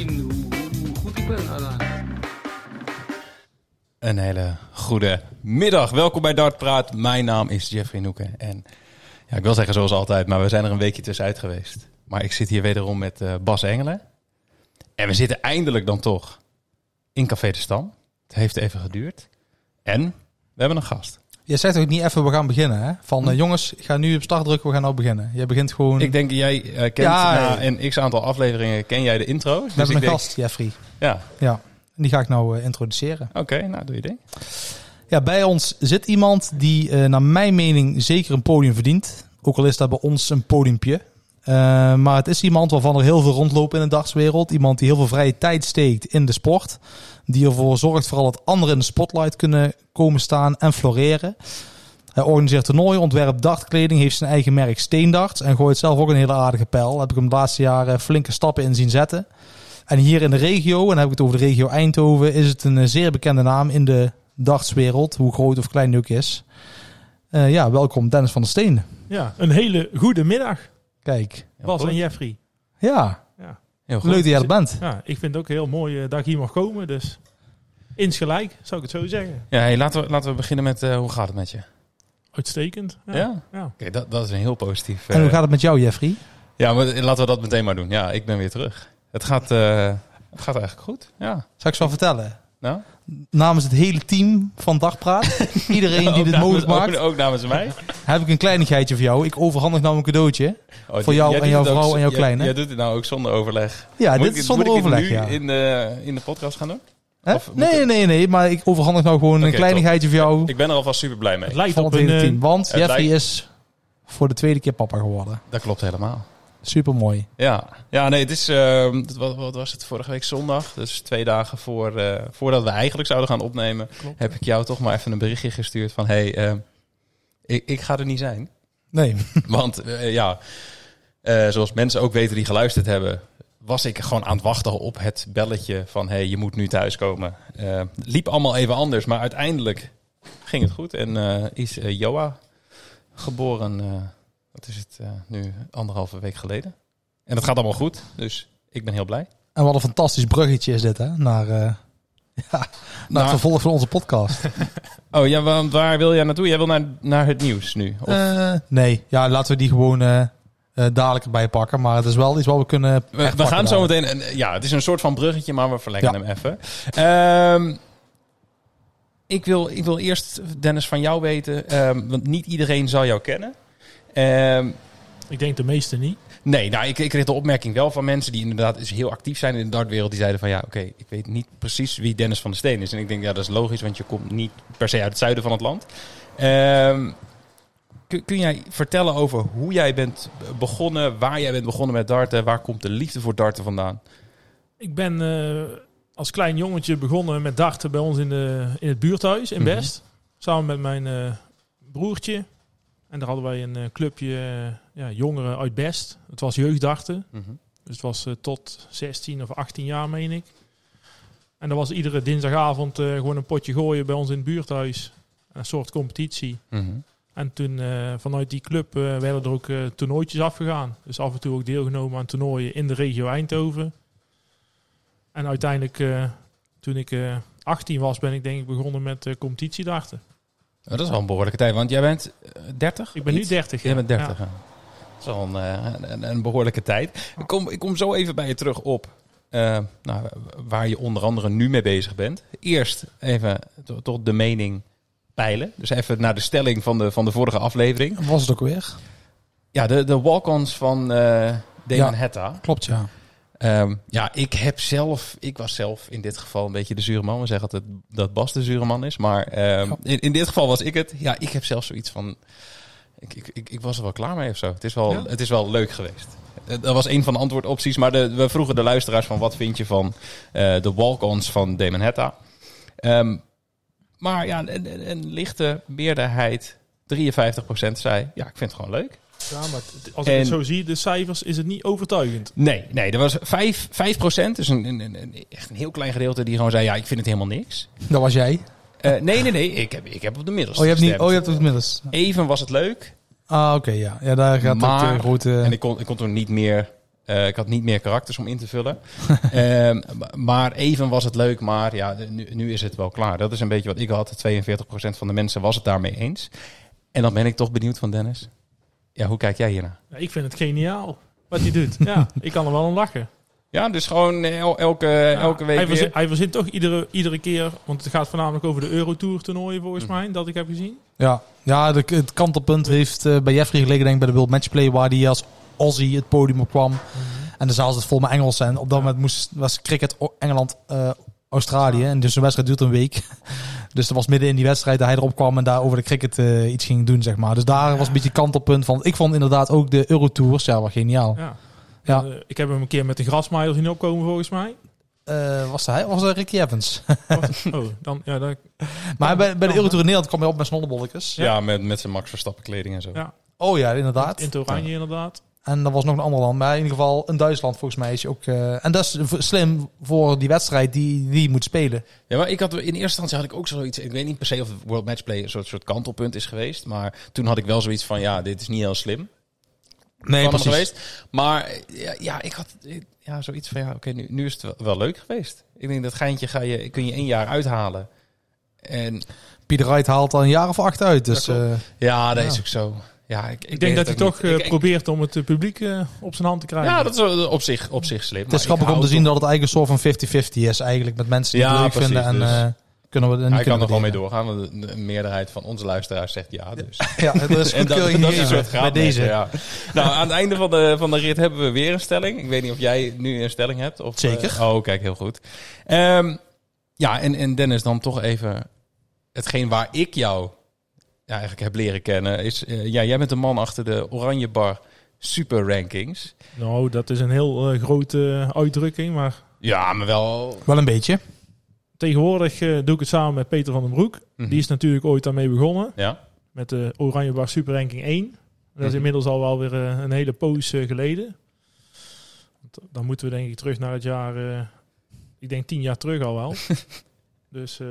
hoe, goed ik ben. Een hele goede middag. Welkom bij Dart Praat. Mijn naam is Jeffrey Noeken. En ja, ik wil zeggen zoals altijd, maar we zijn er een weekje tussenuit geweest. Maar ik zit hier wederom met eh, Bas Engelen. En we zitten eindelijk dan toch in Café de Stam. Het heeft even geduurd. En we hebben een gast. Je zegt ook niet even we gaan beginnen, hè? Van eh, jongens, ik ga nu op start drukken, we gaan nou beginnen. Jij begint gewoon. Ik denk jij eh, kent Ja, na ja. een x aantal afleveringen ken jij de intro. Dus een denk- gast, Jeffrey. Ja, Ja, en die ga ik nou eh, introduceren. oké, nou doe je ding. Ja, bij ons zit iemand die naar mijn mening zeker een podium verdient. Ook al is dat bij ons een podiumpje. Maar het is iemand waarvan er heel veel rondlopen in de dagswereld. Iemand die heel veel vrije tijd steekt in de sport. Die ervoor zorgt vooral dat anderen in de spotlight kunnen komen staan en floreren. Hij organiseert toernooien, ontwerpt dartkleding, heeft zijn eigen merk Steendarts. En gooit zelf ook een hele aardige pijl. Heb ik hem de laatste jaren flinke stappen in zien zetten. En hier in de regio, en dan heb ik het over de regio Eindhoven, is het een eh, zeer bekende naam in de dartswereld. Hoe groot of klein die ook is. Eh, ja, welkom Dennis van der Steen. Ja, een hele goede middag, Kijk, Bas en Jeffrey. ja. Leuk dat jij er bent. ja, ik vind het ook heel mooi eh, dat ik hier mag komen, dus insgelijk, zou ik het zo zeggen. Ja, hey, laten, we, laten we beginnen met eh, hoe gaat het met je? Uitstekend. Ja? Ja. ja. Oké, dat, dat is een heel positief... En hoe eh, gaat het met jou, Jeffrey? Ja, maar laten we dat meteen maar doen. Ja, ik ben weer terug. Het gaat, eh, het gaat eigenlijk goed. Ja. Zal ik zo vertellen? Nou? Namens het hele team van Dagpraat, iedereen die dit namens- mogelijk maakt, Ook, ook namens mij. heb ik een kleinigheidje voor jou. Ik overhandig nou een cadeautje. Oh, Voor jou en jouw ook vrouw en jouw kleine. Jij doet het nou ook zonder overleg. Ja, Moet dit ik- is zonder moet ik het overleg, nu ja. in de, in de podcast gaan doen? Of Nee, nee, nee, maar ik overhandig nou gewoon een kleinigheidje voor jou Ik ben er alvast super blij mee. Het lijkt van op het een... hele team. Want Jeffrey lijkt- is voor de tweede keer papa geworden. Dat klopt helemaal. Super mooi. Ja, ja nee, het is, ehm, het- wat, wat was het vorige week zondag? Dus twee dagen voor, eh, voordat we eigenlijk zouden gaan opnemen, Klopt. heb ik jou toch maar even een berichtje gestuurd van, hey, ehm, ik, ik ga er niet zijn. Nee, Want eh, ja, eh, zoals mensen ook weten die geluisterd hebben, was ik gewoon aan het wachten op het belletje van hey, je moet nu thuiskomen. Liep allemaal even anders, maar uiteindelijk ging het goed. En is Joa geboren, wat is het eh, nu, anderhalve week geleden. En dat gaat allemaal goed, dus ik ben heel blij. En wat een fantastisch bruggetje is dit, hè? Naar, eh, ja, naar Nou- het vervolg van onze podcast. Oh ja, want waar wil jij naartoe? Jij wil naar, naar het nieuws nu? Of, Eh, nee, ja, laten we die gewoon dadelijk erbij pakken. Maar het is wel iets wat we kunnen. We, gaan zo meteen. en, Ja, het is een soort van bruggetje, maar we verlengen Ja. hem even. Ehm, ik, wil, ik wil eerst, Dennis, van jou weten. ehm, want niet iedereen zal jou kennen. Ehm, Ik denk de meeste niet. nee, nou, ik, ik kreeg de opmerking wel van mensen die inderdaad eens heel actief zijn in de dartwereld. Die zeiden van ja, oké, ik weet niet precies wie Dennis van der Steen is. En ik denk, ja, dat is logisch, want je komt niet per se uit het zuiden van het land. Ehm, kun, kun jij vertellen over hoe jij bent begonnen, waar jij bent begonnen met darten? Waar komt de liefde voor darten vandaan? Ik ben eh, als klein jongetje begonnen met darten bij ons in, de, in het buurthuis in Mhm. Best. Samen met mijn eh, broertje. En daar hadden wij een eh, clubje eh, ja, jongeren uit Best. Het was jeugddarten. Mhm. Dus het was eh, tot 16 of 18 jaar, meen ik. En dat was iedere dinsdagavond gewoon een potje gooien bij ons in het buurthuis. Een soort competitie. Mhm. En toen vanuit die club werden er ook toernooitjes afgegaan. Dus af en toe ook deelgenomen aan toernooien in de regio Eindhoven. En uiteindelijk, toen ik eh 18 was, ben ik denk ik begonnen met competitiedarten. Oh, dat is wel een behoorlijke tijd, want jij bent eh, 30? Ik ben nu Iets? 30. Jij bent 30. Ja. ja. Dat is wel een, eh, een, een behoorlijke tijd. Ik kom, ik kom zo even bij je terug op eh, nou, waar je onder andere nu mee bezig bent. Eerst even to- toch de mening peilen. Dus even naar de stelling van de, van de vorige aflevering. Was het ook weer? Ja, de, de walk-ons van eh Damon Ja. Hetta. Klopt, ja. Ehm, ja, ik heb zelf, ik was zelf in dit geval een beetje de zure man. We zeggen altijd dat Bas de zure man is. Maar ehm, Ja. in, in dit geval was ik het. Ja, ik heb zelf zoiets van. Ik, ik, ik, ik was er wel klaar mee of zo. Het is wel, Ja? het is wel leuk geweest. Eh, Dat was een van de antwoordopties. Maar de, we vroegen de luisteraars van wat vind je van eh, de walk-ons van Damon Hetta. Ehm, maar ja, een, een, een lichte meerderheid, 53% zei, ja, ik vind het gewoon leuk. Ja, maar het- als ik En- het zo zie, de cijfers, is het niet overtuigend. Nee, nee, er was 5, 5 dus een, een, een, een- echt een heel klein gedeelte die gewoon zei, ja, ik vind het helemaal niks. Dat was jij. Eh, nee, nee, nee, ik heb, ik heb op de middelste Oh, je hebt niet. Oh, je hebt het inmiddels. Even was het leuk Ah, oké, ja. Ja, daar gaat Maar- ook de grote. en ik kon, ik kon toen niet meer Eh, ik had niet meer karakters om in te vullen. Ehm, maar even was het leuk, maar ja, de- nu, nu is het wel klaar. Dat is een beetje wat ik had. 42% van de mensen was het daarmee eens. En dan ben ik toch benieuwd van Dennis. Ja, hoe kijk jij hiernaar? Ja, ik vind het geniaal wat hij doet. Ja, ik kan er wel om lachen. Ja, dus gewoon el- elke, elke week hij, weer. verzint, hij verzint toch iedere, iedere keer, want het gaat voornamelijk over de Eurotour toernooien volgens Mhm. mij, dat ik heb gezien. Ja, ja de, het kantelpunt heeft eh, bij Jeffrey gelegen, denk ik, bij de World Matchplay, waar hij als Aussie het podium op kwam. En de zaal zat vol met Engels. En op dat moment moest, was cricket Engeland, eh, Australië. En dus de wedstrijd duurt een week. Dus dat was midden in die wedstrijd dat hij erop kwam en daar over de cricket eh, iets ging doen, zeg maar. Dus daar was een beetje kantelpunt van. Ik vond inderdaad ook de Eurotours, ja, wel geniaal. Ja. Ja. Eh, ik heb hem een keer met de grasmaaier zien opkomen volgens mij. Eh, was hij? Was dat Ricky Evans? Oh, dan, ja, dat, maar bij, bij de Eurotour in Nederland kwam hij op met snollebolletjes. ja, met, met zijn Max Verstappen kleding en zo. Ja. Oh ja, inderdaad. in het oranje inderdaad. En er was nog een ander land. Maar in ieder geval in Duitsland volgens mij is hij ook... eh, en dat is slim voor die wedstrijd die die moet spelen. Ja, maar ik had in eerste instantie had ik ook zoiets. Ik weet niet per se of het World Matchplay een soort, soort kantelpunt is geweest. Maar toen had ik wel zoiets van: ja, dit is niet heel slim. Nee, geweest. Maar ja, ja, ik had ja, zoiets van: ja, oké, nu, nu is het wel, wel leuk geweest. Ik denk dat geintje ga je, kun je één jaar uithalen. En Pieter Wright haalt al een jaar of acht uit. Dus Dat klopt. eh, ja, dat Ja. is ook zo. Ja, ik, ik, Ik denk dat hij toch niet. eh, Ik- ik- probeert om het eh, publiek eh, op zijn hand te krijgen. Ja, dat is op zich, op zich slim. het is grappig om te zien dat het eigenlijk een soort van 50-50 is. Eigenlijk met mensen die Ja, het leuk precies, vinden. En dus- eh, kunnen we er Hij kan er gewoon mee doorgaan, want de, de meerderheid van onze luisteraars zegt ja. Dus. Ja, dat is En goed dat, dat is een soort bij deze. Ja. Nou, aan het einde van de, van de rit hebben we weer een stelling. Ik weet niet of jij nu een stelling hebt. Of, Zeker. oh, kijk, heel goed. Ehm, ja, en, en Dennis, dan toch even hetgeen waar ik jou ja, eigenlijk heb leren kennen. Is, eh, ja, jij bent de man achter de Oranje Bar Super Rankings. Nou, dat is een heel eh, grote uitdrukking, maar Ja, maar wel... Wel een beetje. tegenwoordig eh, doe ik het samen met Peter van den Broek. Mhm. Die is natuurlijk ooit daarmee begonnen. Ja, Met de Oranje Bar Super Ranking 1. Dat is Mhm. inmiddels al wel weer een hele poos geleden. Dan moeten we denk ik terug naar het jaar... eh, ik denk tien jaar terug al wel. dus eh,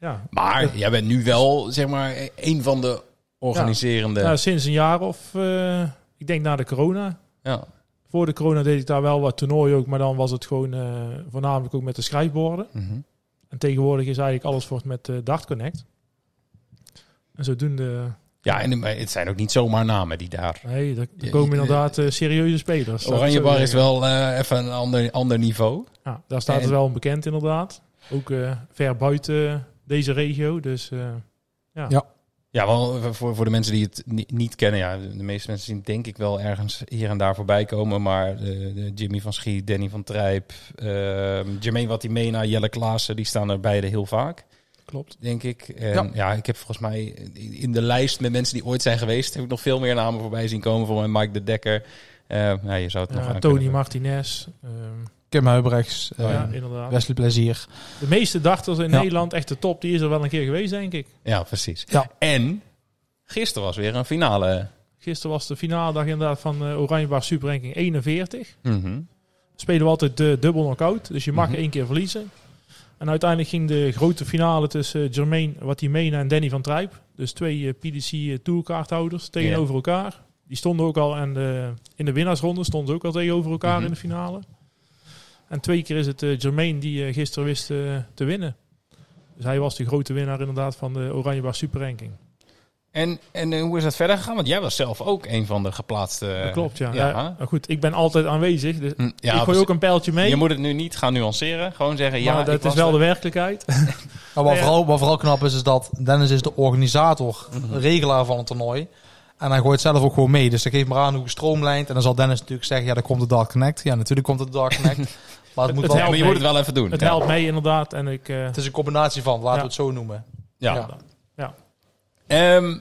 ja. maar jij bent nu wel, zeg maar, een van de organiserende... ja, sinds een jaar of... eh, ik denk na de corona. ja. Voor de corona deed ik daar wel wat toernooien ook. Maar dan was het gewoon eh, voornamelijk ook met de schrijfborden. Mhm. En tegenwoordig is eigenlijk alles wordt met eh, Dart Connect. En zodoende... Ja, en het zijn ook niet zomaar namen die daar Nee, Je- komen inderdaad serieuze spelers. zou ik Oranje zo Bar is wel even een ander, ander niveau. Ja, daar staat En- het wel bekend inderdaad. Ook ver buiten deze regio. Dus eh, Ja, wel voor, voor de mensen die het ni- niet kennen. Ja, de meeste mensen zien denk ik wel ergens hier en daar voorbij komen. Maar de, de Jimmy van Schie, Danny van Trijp, uh, Jermaine Watimena, Jelle Klaassen, die staan er beide heel vaak. klopt. Denk ik. En Ja. ja. ik heb volgens mij in de lijst met mensen die ooit zijn geweest, heb ik nog veel meer namen voorbij zien komen. Voor mij Mike de Dekker. Eh, nou, je zou het nog Ja, aan Tony kunnen- Martinez. ehm, Kim Huibrechts, ja, inderdaad. Wesley Plezier. De meeste dachters in Ja. Nederland, echt de top, die is er wel een keer geweest, denk ik. Ja, precies. Ja. En gisteren was weer een finale. Gisteren was de finale dag inderdaad van eh Oranje Bar Super Ranking 41. Mhm. spelen we altijd de dubbel knockout. Dus je mag Mhm. één keer verliezen. En uiteindelijk ging de grote finale tussen eh, Jermaine Watimena en Danny van Trijp. Dus twee PDC tourkaarthouders tegenover elkaar. Die stonden ook al aan de, in de winnaarsronde, stonden ze ook al tegenover elkaar Mhm. in de finale. En twee keer is het eh, Jermaine die eh, gisteren wist eh, te winnen. Dus hij was de grote winnaar inderdaad van de Oranje Bar Super Ranking. En, en hoe is dat verder gegaan? Want jij was zelf ook een van de geplaatste. Dat klopt, ja. ja. goed, ik ben altijd aanwezig. Dus Hm, ja, ik gooi ook een pijltje mee. Je moet het nu niet gaan nuanceren. Gewoon zeggen, ja, maar dat was is wel er. de werkelijkheid. Maar wat, Ja. vooral, wat vooral knap is, is dat Dennis is de organisator, Mhm. regelaar van het toernooi. En hij gooit zelf ook gewoon mee. Dus dat geeft maar aan hoe gestroomlijnd. En dan zal Dennis natuurlijk zeggen, ja, dan komt de Dark Connect. Ja, natuurlijk komt de Dark Connect. maar het, moet het wel, Ja, maar je mee. moet het wel even doen. Het ja. helpt mee inderdaad. En ik, eh, het is een combinatie van, laten Ja. we het zo noemen. Ja. Ja. Ehm,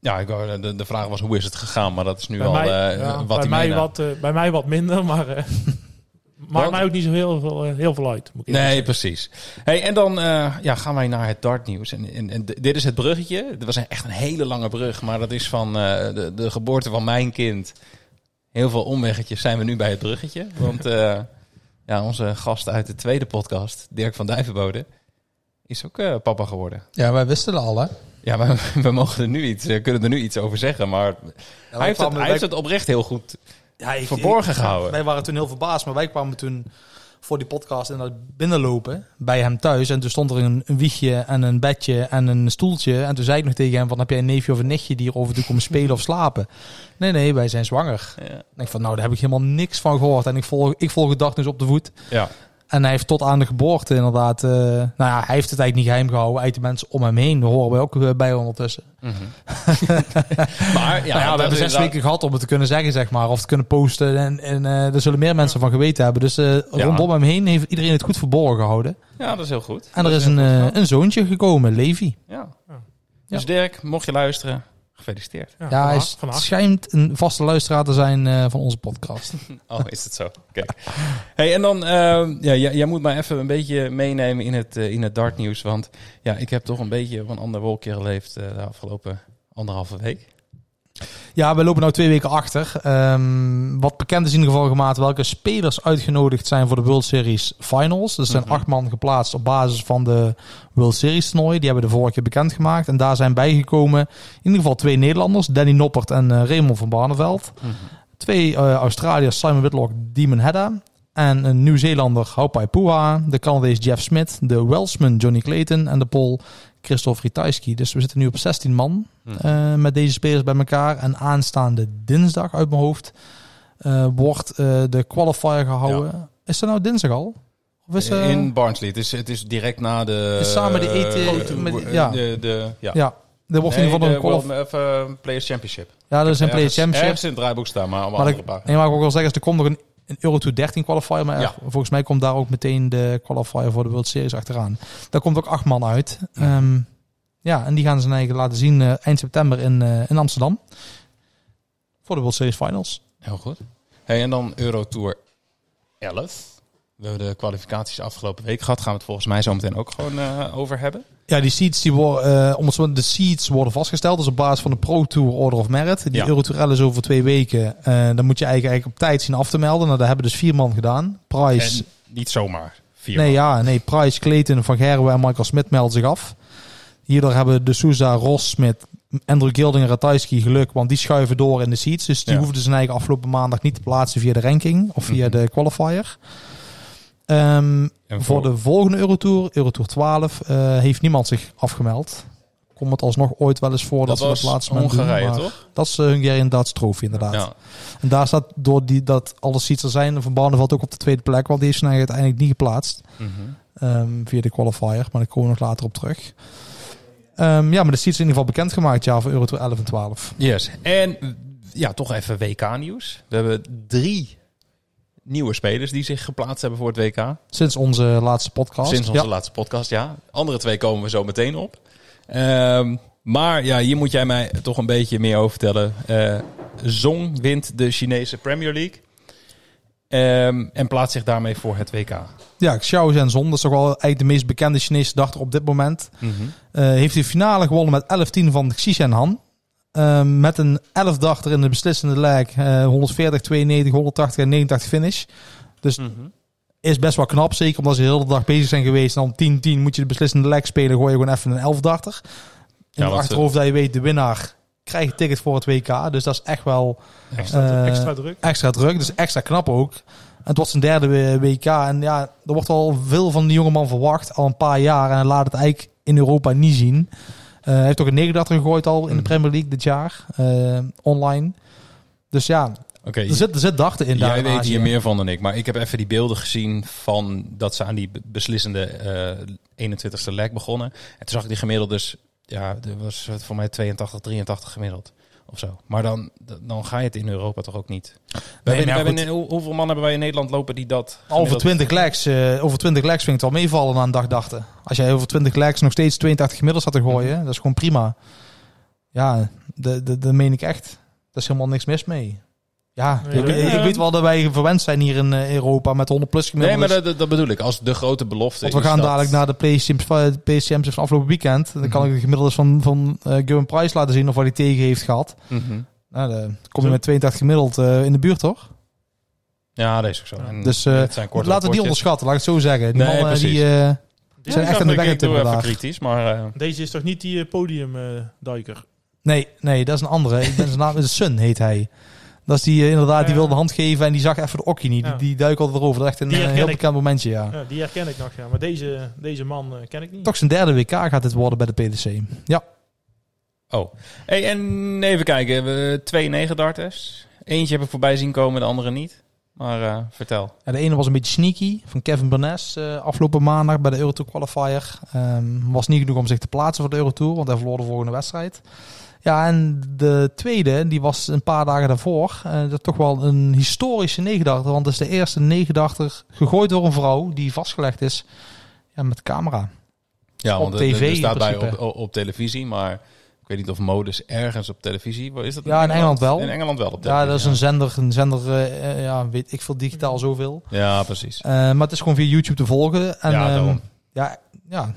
ja, ik wou- de, de vraag was hoe is het gegaan, maar dat is nu bij, al mij, eh, ja, wat bij, mij wat, eh, bij mij wat minder, maar eh maakt Want- mij ook niet zo heel veel, eh, heel veel uit. Moet ik eerlijk Nee, zeggen. precies. Hey, en dan eh, ja, gaan wij naar het dartnieuws. En, en, en dit is het bruggetje. Het was een, echt een hele lange brug, maar dat is van eh, de, de geboorte van mijn kind. Heel veel omweggetjes zijn we nu bij het bruggetje. Want eh, ja, onze gast uit de tweede podcast, Dirk van Dijvenbode, is ook eh, papa geworden. Ja, wij wisten het al, hè? Ja, we, we mogen er nu iets, kunnen er nu iets over zeggen, maar hij heeft, het, hij heeft het oprecht heel goed Ja, ik- verborgen ik- gehouden. Wij waren toen heel verbaasd, maar wij kwamen toen voor die podcast inderdaad binnenlopen bij hem thuis. En toen stond er een, een wiegje en een bedje en een stoeltje. En toen zei ik nog tegen hem van, heb jij een neefje of een nichtje die hier over toe komen spelen of slapen? Nee, nee, wij zijn zwanger. Ja. Ik van, nou, daar heb ik helemaal niks van gehoord. En ik volg, ik volg het dag dus op de voet. ja. En hij heeft tot aan de geboorte inderdaad... eh, nou ja, hij heeft het eigenlijk niet geheim gehouden. Uit de mensen om hem heen. Daar horen wij ook eh, bij ondertussen. Mhm. maar ja, nou ja, we hebben zes inderdaad- weken gehad om het te kunnen zeggen, zeg maar. Of te kunnen posten. En, en eh er zullen meer mensen van geweten hebben. Dus eh, rondom hem heen heeft iedereen het goed verborgen gehouden. Ja, dat is heel goed. En Dat er is een, eh, een zoontje gekomen, Levi. Ja. Ja. Dus Dirk, mocht je luisteren, gefeliciteerd. Ja, Ja, hij van van schijnt een vaste luisteraar te zijn eh, van onze podcast. Oh, is het zo? Kijk. Hey, en dan, ehm, ja, jij, jij moet mij even een beetje meenemen in het, eh, in het dartnieuws. Want ja, ik heb toch een beetje op een ander wolkje geleefd eh, de afgelopen anderhalve week. Ja, we lopen nu twee weken achter. Ehm, wat bekend is in ieder geval gemaakt welke spelers uitgenodigd zijn voor de World Series Finals. Er zijn Mhm. acht man geplaatst op basis van de World Series toernooi. Die hebben de vorige keer bekendgemaakt. En daar zijn bijgekomen in ieder geval twee Nederlanders. Danny Noppert en eh, Raymond van Barneveld. Twee eh, Australiërs, Simon Whitlock, Demon Hedda. En een Nieuw-Zeelander, Haupai Puha. De Canadees Jeff Smith. De Welshman Johnny Clayton. En de Pool Christophe Ritajski. Dus we zitten nu op 16 man Mhm. eh, met deze spelers bij elkaar. En aanstaande dinsdag uit mijn hoofd eh, wordt eh, de qualifier gehouden. Is dat nou dinsdag al? Of is, in Barnsley. Het is, het is direct na de... Is samen de eh, met- ja. De, de, ja. ja, er wordt in ieder geval een. World- Players Championship. Ja, dat is een Play Ergens- Championship. Ergens in het draaiboek staan, maar Maar ik, pagina's. nee, maar ik wil wel zeggen, er komt nog een, een Euro Tour 13 qualifier. Maar Ja. volgens mij komt daar ook meteen de qualifier voor de World Series achteraan. Daar komt ook acht man uit. Ehm, ja, en die gaan ze eigen laten zien eh, eind september in, eh, in Amsterdam. Voor de World Series Finals. Heel goed. Hey, en dan Eurotour 11. We hebben de kwalificaties afgelopen week gehad. Gaan we het volgens mij zo meteen ook gewoon eh, over hebben. Ja, die seats, die worden, eh, om de seats worden vastgesteld. Dus op basis van de Pro Tour Order of Merit. Die Ja. Euro Tour L is over twee weken. Eh, dan moet je eigenlijk, eigenlijk op tijd zien af te melden. Nou, daar hebben dus vier man gedaan. Price, En niet zomaar vier nee, man. ja, nee, Price, Clayton, Van Gerwen en Michael Smit melden zich af. Hierdoor hebben de Souza, Ross, Smit, Andrew Gilding en Ratajski geluk. Want die schuiven door in de seats. Dus die Ja. hoefden zijn eigen afgelopen maandag niet te plaatsen via de ranking. Of via Mhm. de qualifier. En voor de volgende Eurotour, Eurotour 12, eh, heeft niemand zich afgemeld. Komt het alsnog ooit wel eens voor dat, dat ze dat laatste moment Hongarije, toch? Dat is uh, Hungarian Darts Trophy inderdaad. Ja. En daar staat door die, dat alle seats er zijn, Van Barneveld ook op de tweede plek, want die is nou uiteindelijk niet geplaatst Mhm. ehm, via de qualifier, maar daar komen we nog later op terug. Ehm, ja, maar de seats in ieder geval bekendgemaakt ja, voor Eurotour 11 en 12. Yes. En ja, toch even WK-nieuws. We hebben drie nieuwe spelers die zich geplaatst hebben voor het WK. Sinds onze laatste podcast. Sinds onze ja. laatste podcast, ja. Andere twee komen we zo meteen op. Ehm, maar ja, hier moet jij mij toch een beetje meer over vertellen. Eh Zong wint de Chinese Premier League. Ehm, en plaatst zich daarmee voor het WK. Ja, Xiao Zhenzong, dat is toch wel eigenlijk de meest bekende Chinese dachter op dit moment. Eh, heeft de finale gewonnen met 11-10 van Xi Shenhan. Eh, met een 11 dachter in de beslissende leg. eh 140, 92, 180 en 89 finish. Dus is best wel knap. Zeker omdat ze de hele dag bezig zijn geweest. En dan 10-10 moet je de beslissende leg spelen. Gooi je gewoon even een 11 dachter. In Ja, het achterhoofd dat je weet, de winnaar krijgt een ticket voor het WK. Dus dat is echt wel Extra, eh, extra druk. extra druk. Dus extra knap ook. En het wordt zijn derde WK. En ja, er wordt al veel van die jongeman verwacht. Al een paar jaar. En hij laat het eigenlijk in Europa niet zien. Eh, hij heeft ook een 89 gegooid al in de Mhm. Premier League dit jaar. eh, online. Dus ja, Oké, er zit, er zit dachten in daar. jij weet hier meer van dan ik. Maar ik heb even die beelden gezien van dat ze aan die be- beslissende eh 21ste leg begonnen. En toen zag ik die gemiddeld dus... Ja, er was voor mij 82, 83 gemiddeld. Of zo. Maar dan, dan ga je het in Europa toch ook niet. We hebben, we hebben hoe- hoeveel man hebben wij in Nederland lopen die dat... Over gemiddeld- 20 legs, eh, over 20 legs vind ik het wel meevallen na een dag dachten. Als jij over 20 legs nog steeds 82 gemiddeld staat te gooien, dat is gewoon prima. Ja, dat meen ik echt. Daar is helemaal niks mis mee. Ja, Nee, ik, nee, ik nee. weet wel dat wij verwend zijn hier in eh, Europa met 100 plus Nee, gemiddeld. maar dat, dat bedoel ik. Als de grote belofte Want we is gaan dat- dadelijk naar de PCM's PCM's van afgelopen weekend. Dan kan Mhm. ik de gemiddeldes van, van eh Gavin Price laten zien of wat hij tegen heeft gehad. Mhm. Nou, dan kom je met 82 gemiddeld eh, in de buurt, toch? Ja, dat is ook zo. En Dus, eh, korte Laten we die rapportjes. onderschatten, laat ik het zo zeggen. Die Nee, mannen precies. die, eh, zijn echt aan de weg daar. kritisch, maar... eh, Deze is toch niet die eh, podiumduiker? Nee, nee, dat is een andere. Ik ben zijn naam, Sun heet hij. Dat is die eh, inderdaad, die wilde hand geven en die zag even de okkie niet. Ja. Die, die altijd erover. Dat is echt een eh, heel bekend momentje, ja. Ja, die herken ik nog, ja. Maar deze, deze man eh, ken ik niet. Toch zijn derde WK gaat dit worden bij de PDC. Ja, Oh. Hey, en even kijken. We twee negen darters. Eentje heb ik voorbij zien komen, de andere niet. Maar eh, vertel. Ja, de ene was een beetje sneaky van Kevin Bernes eh, afgelopen maandag bij de Eurotour Qualifier. Ehm, was niet genoeg om zich te plaatsen voor de Eurotour, want hij verloor de volgende wedstrijd. Ja, en de tweede, die was een paar dagen daarvoor. eh, dat is toch wel een historische negendachter, want het is de eerste negendachter gegooid door een vrouw die vastgelegd is ja, met camera. Ja, Op want TV er in staat bij op, op televisie, maar ik weet niet of modus ergens op televisie. Is dat Ja, in Engeland wel. In Engeland wel op Ja, televisie. dat is een zender, een zender eh, eh, ja, weet ik veel, digitaal zoveel. Ja, precies. Eh, maar het is gewoon via YouTube te volgen. En, Ja, ehm, ja, ja,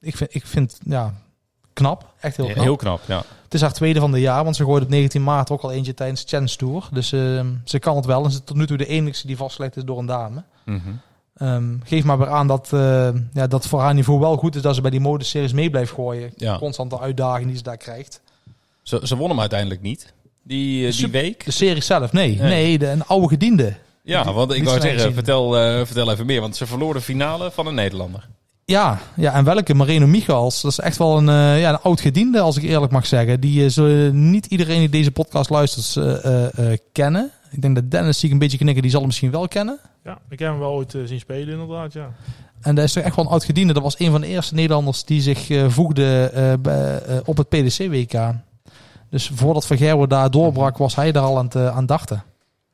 ik vind, ik vind ja, knap. Echt heel knap. Heel knap, ja. Is haar tweede van de jaar, want ze gooide op 19 maart ook al eentje tijdens Chance Tour. Dus ehm, ze kan het wel. En ze is tot nu toe de enige die vastgelegd is door een dame. Mhm. Ehm, geef maar weer aan dat, eh, ja, dat voor haar niveau wel goed is dat ze bij die modeseries mee blijft gooien. Ja. Constante uitdaging die ze daar krijgt. Ze, ze won hem uiteindelijk niet. Die, eh, die week. De serie zelf, nee. Nee. Nee, de, een oude gediende. Ja, want ik wou zeggen, vertel, eh, vertel even meer. Want ze verloor de finale van een Nederlander. Ja, ja, en welke? Marino Michals. Dat is echt wel een, eh, ja, een oud gediende, als ik eerlijk mag zeggen. Die zullen niet iedereen die deze podcast luistert eh, kennen. Ik denk dat Dennis zie ik een beetje knikken, die zal hem misschien wel kennen. Ja, ik heb hem wel ooit zien spelen inderdaad, ja. En dat is toch echt wel een oud gediende. Dat was een van de eerste Nederlanders die zich voegde op het PDC-WK. Dus voordat Van Gerwen daar doorbrak, was hij daar al aan het aan dachten.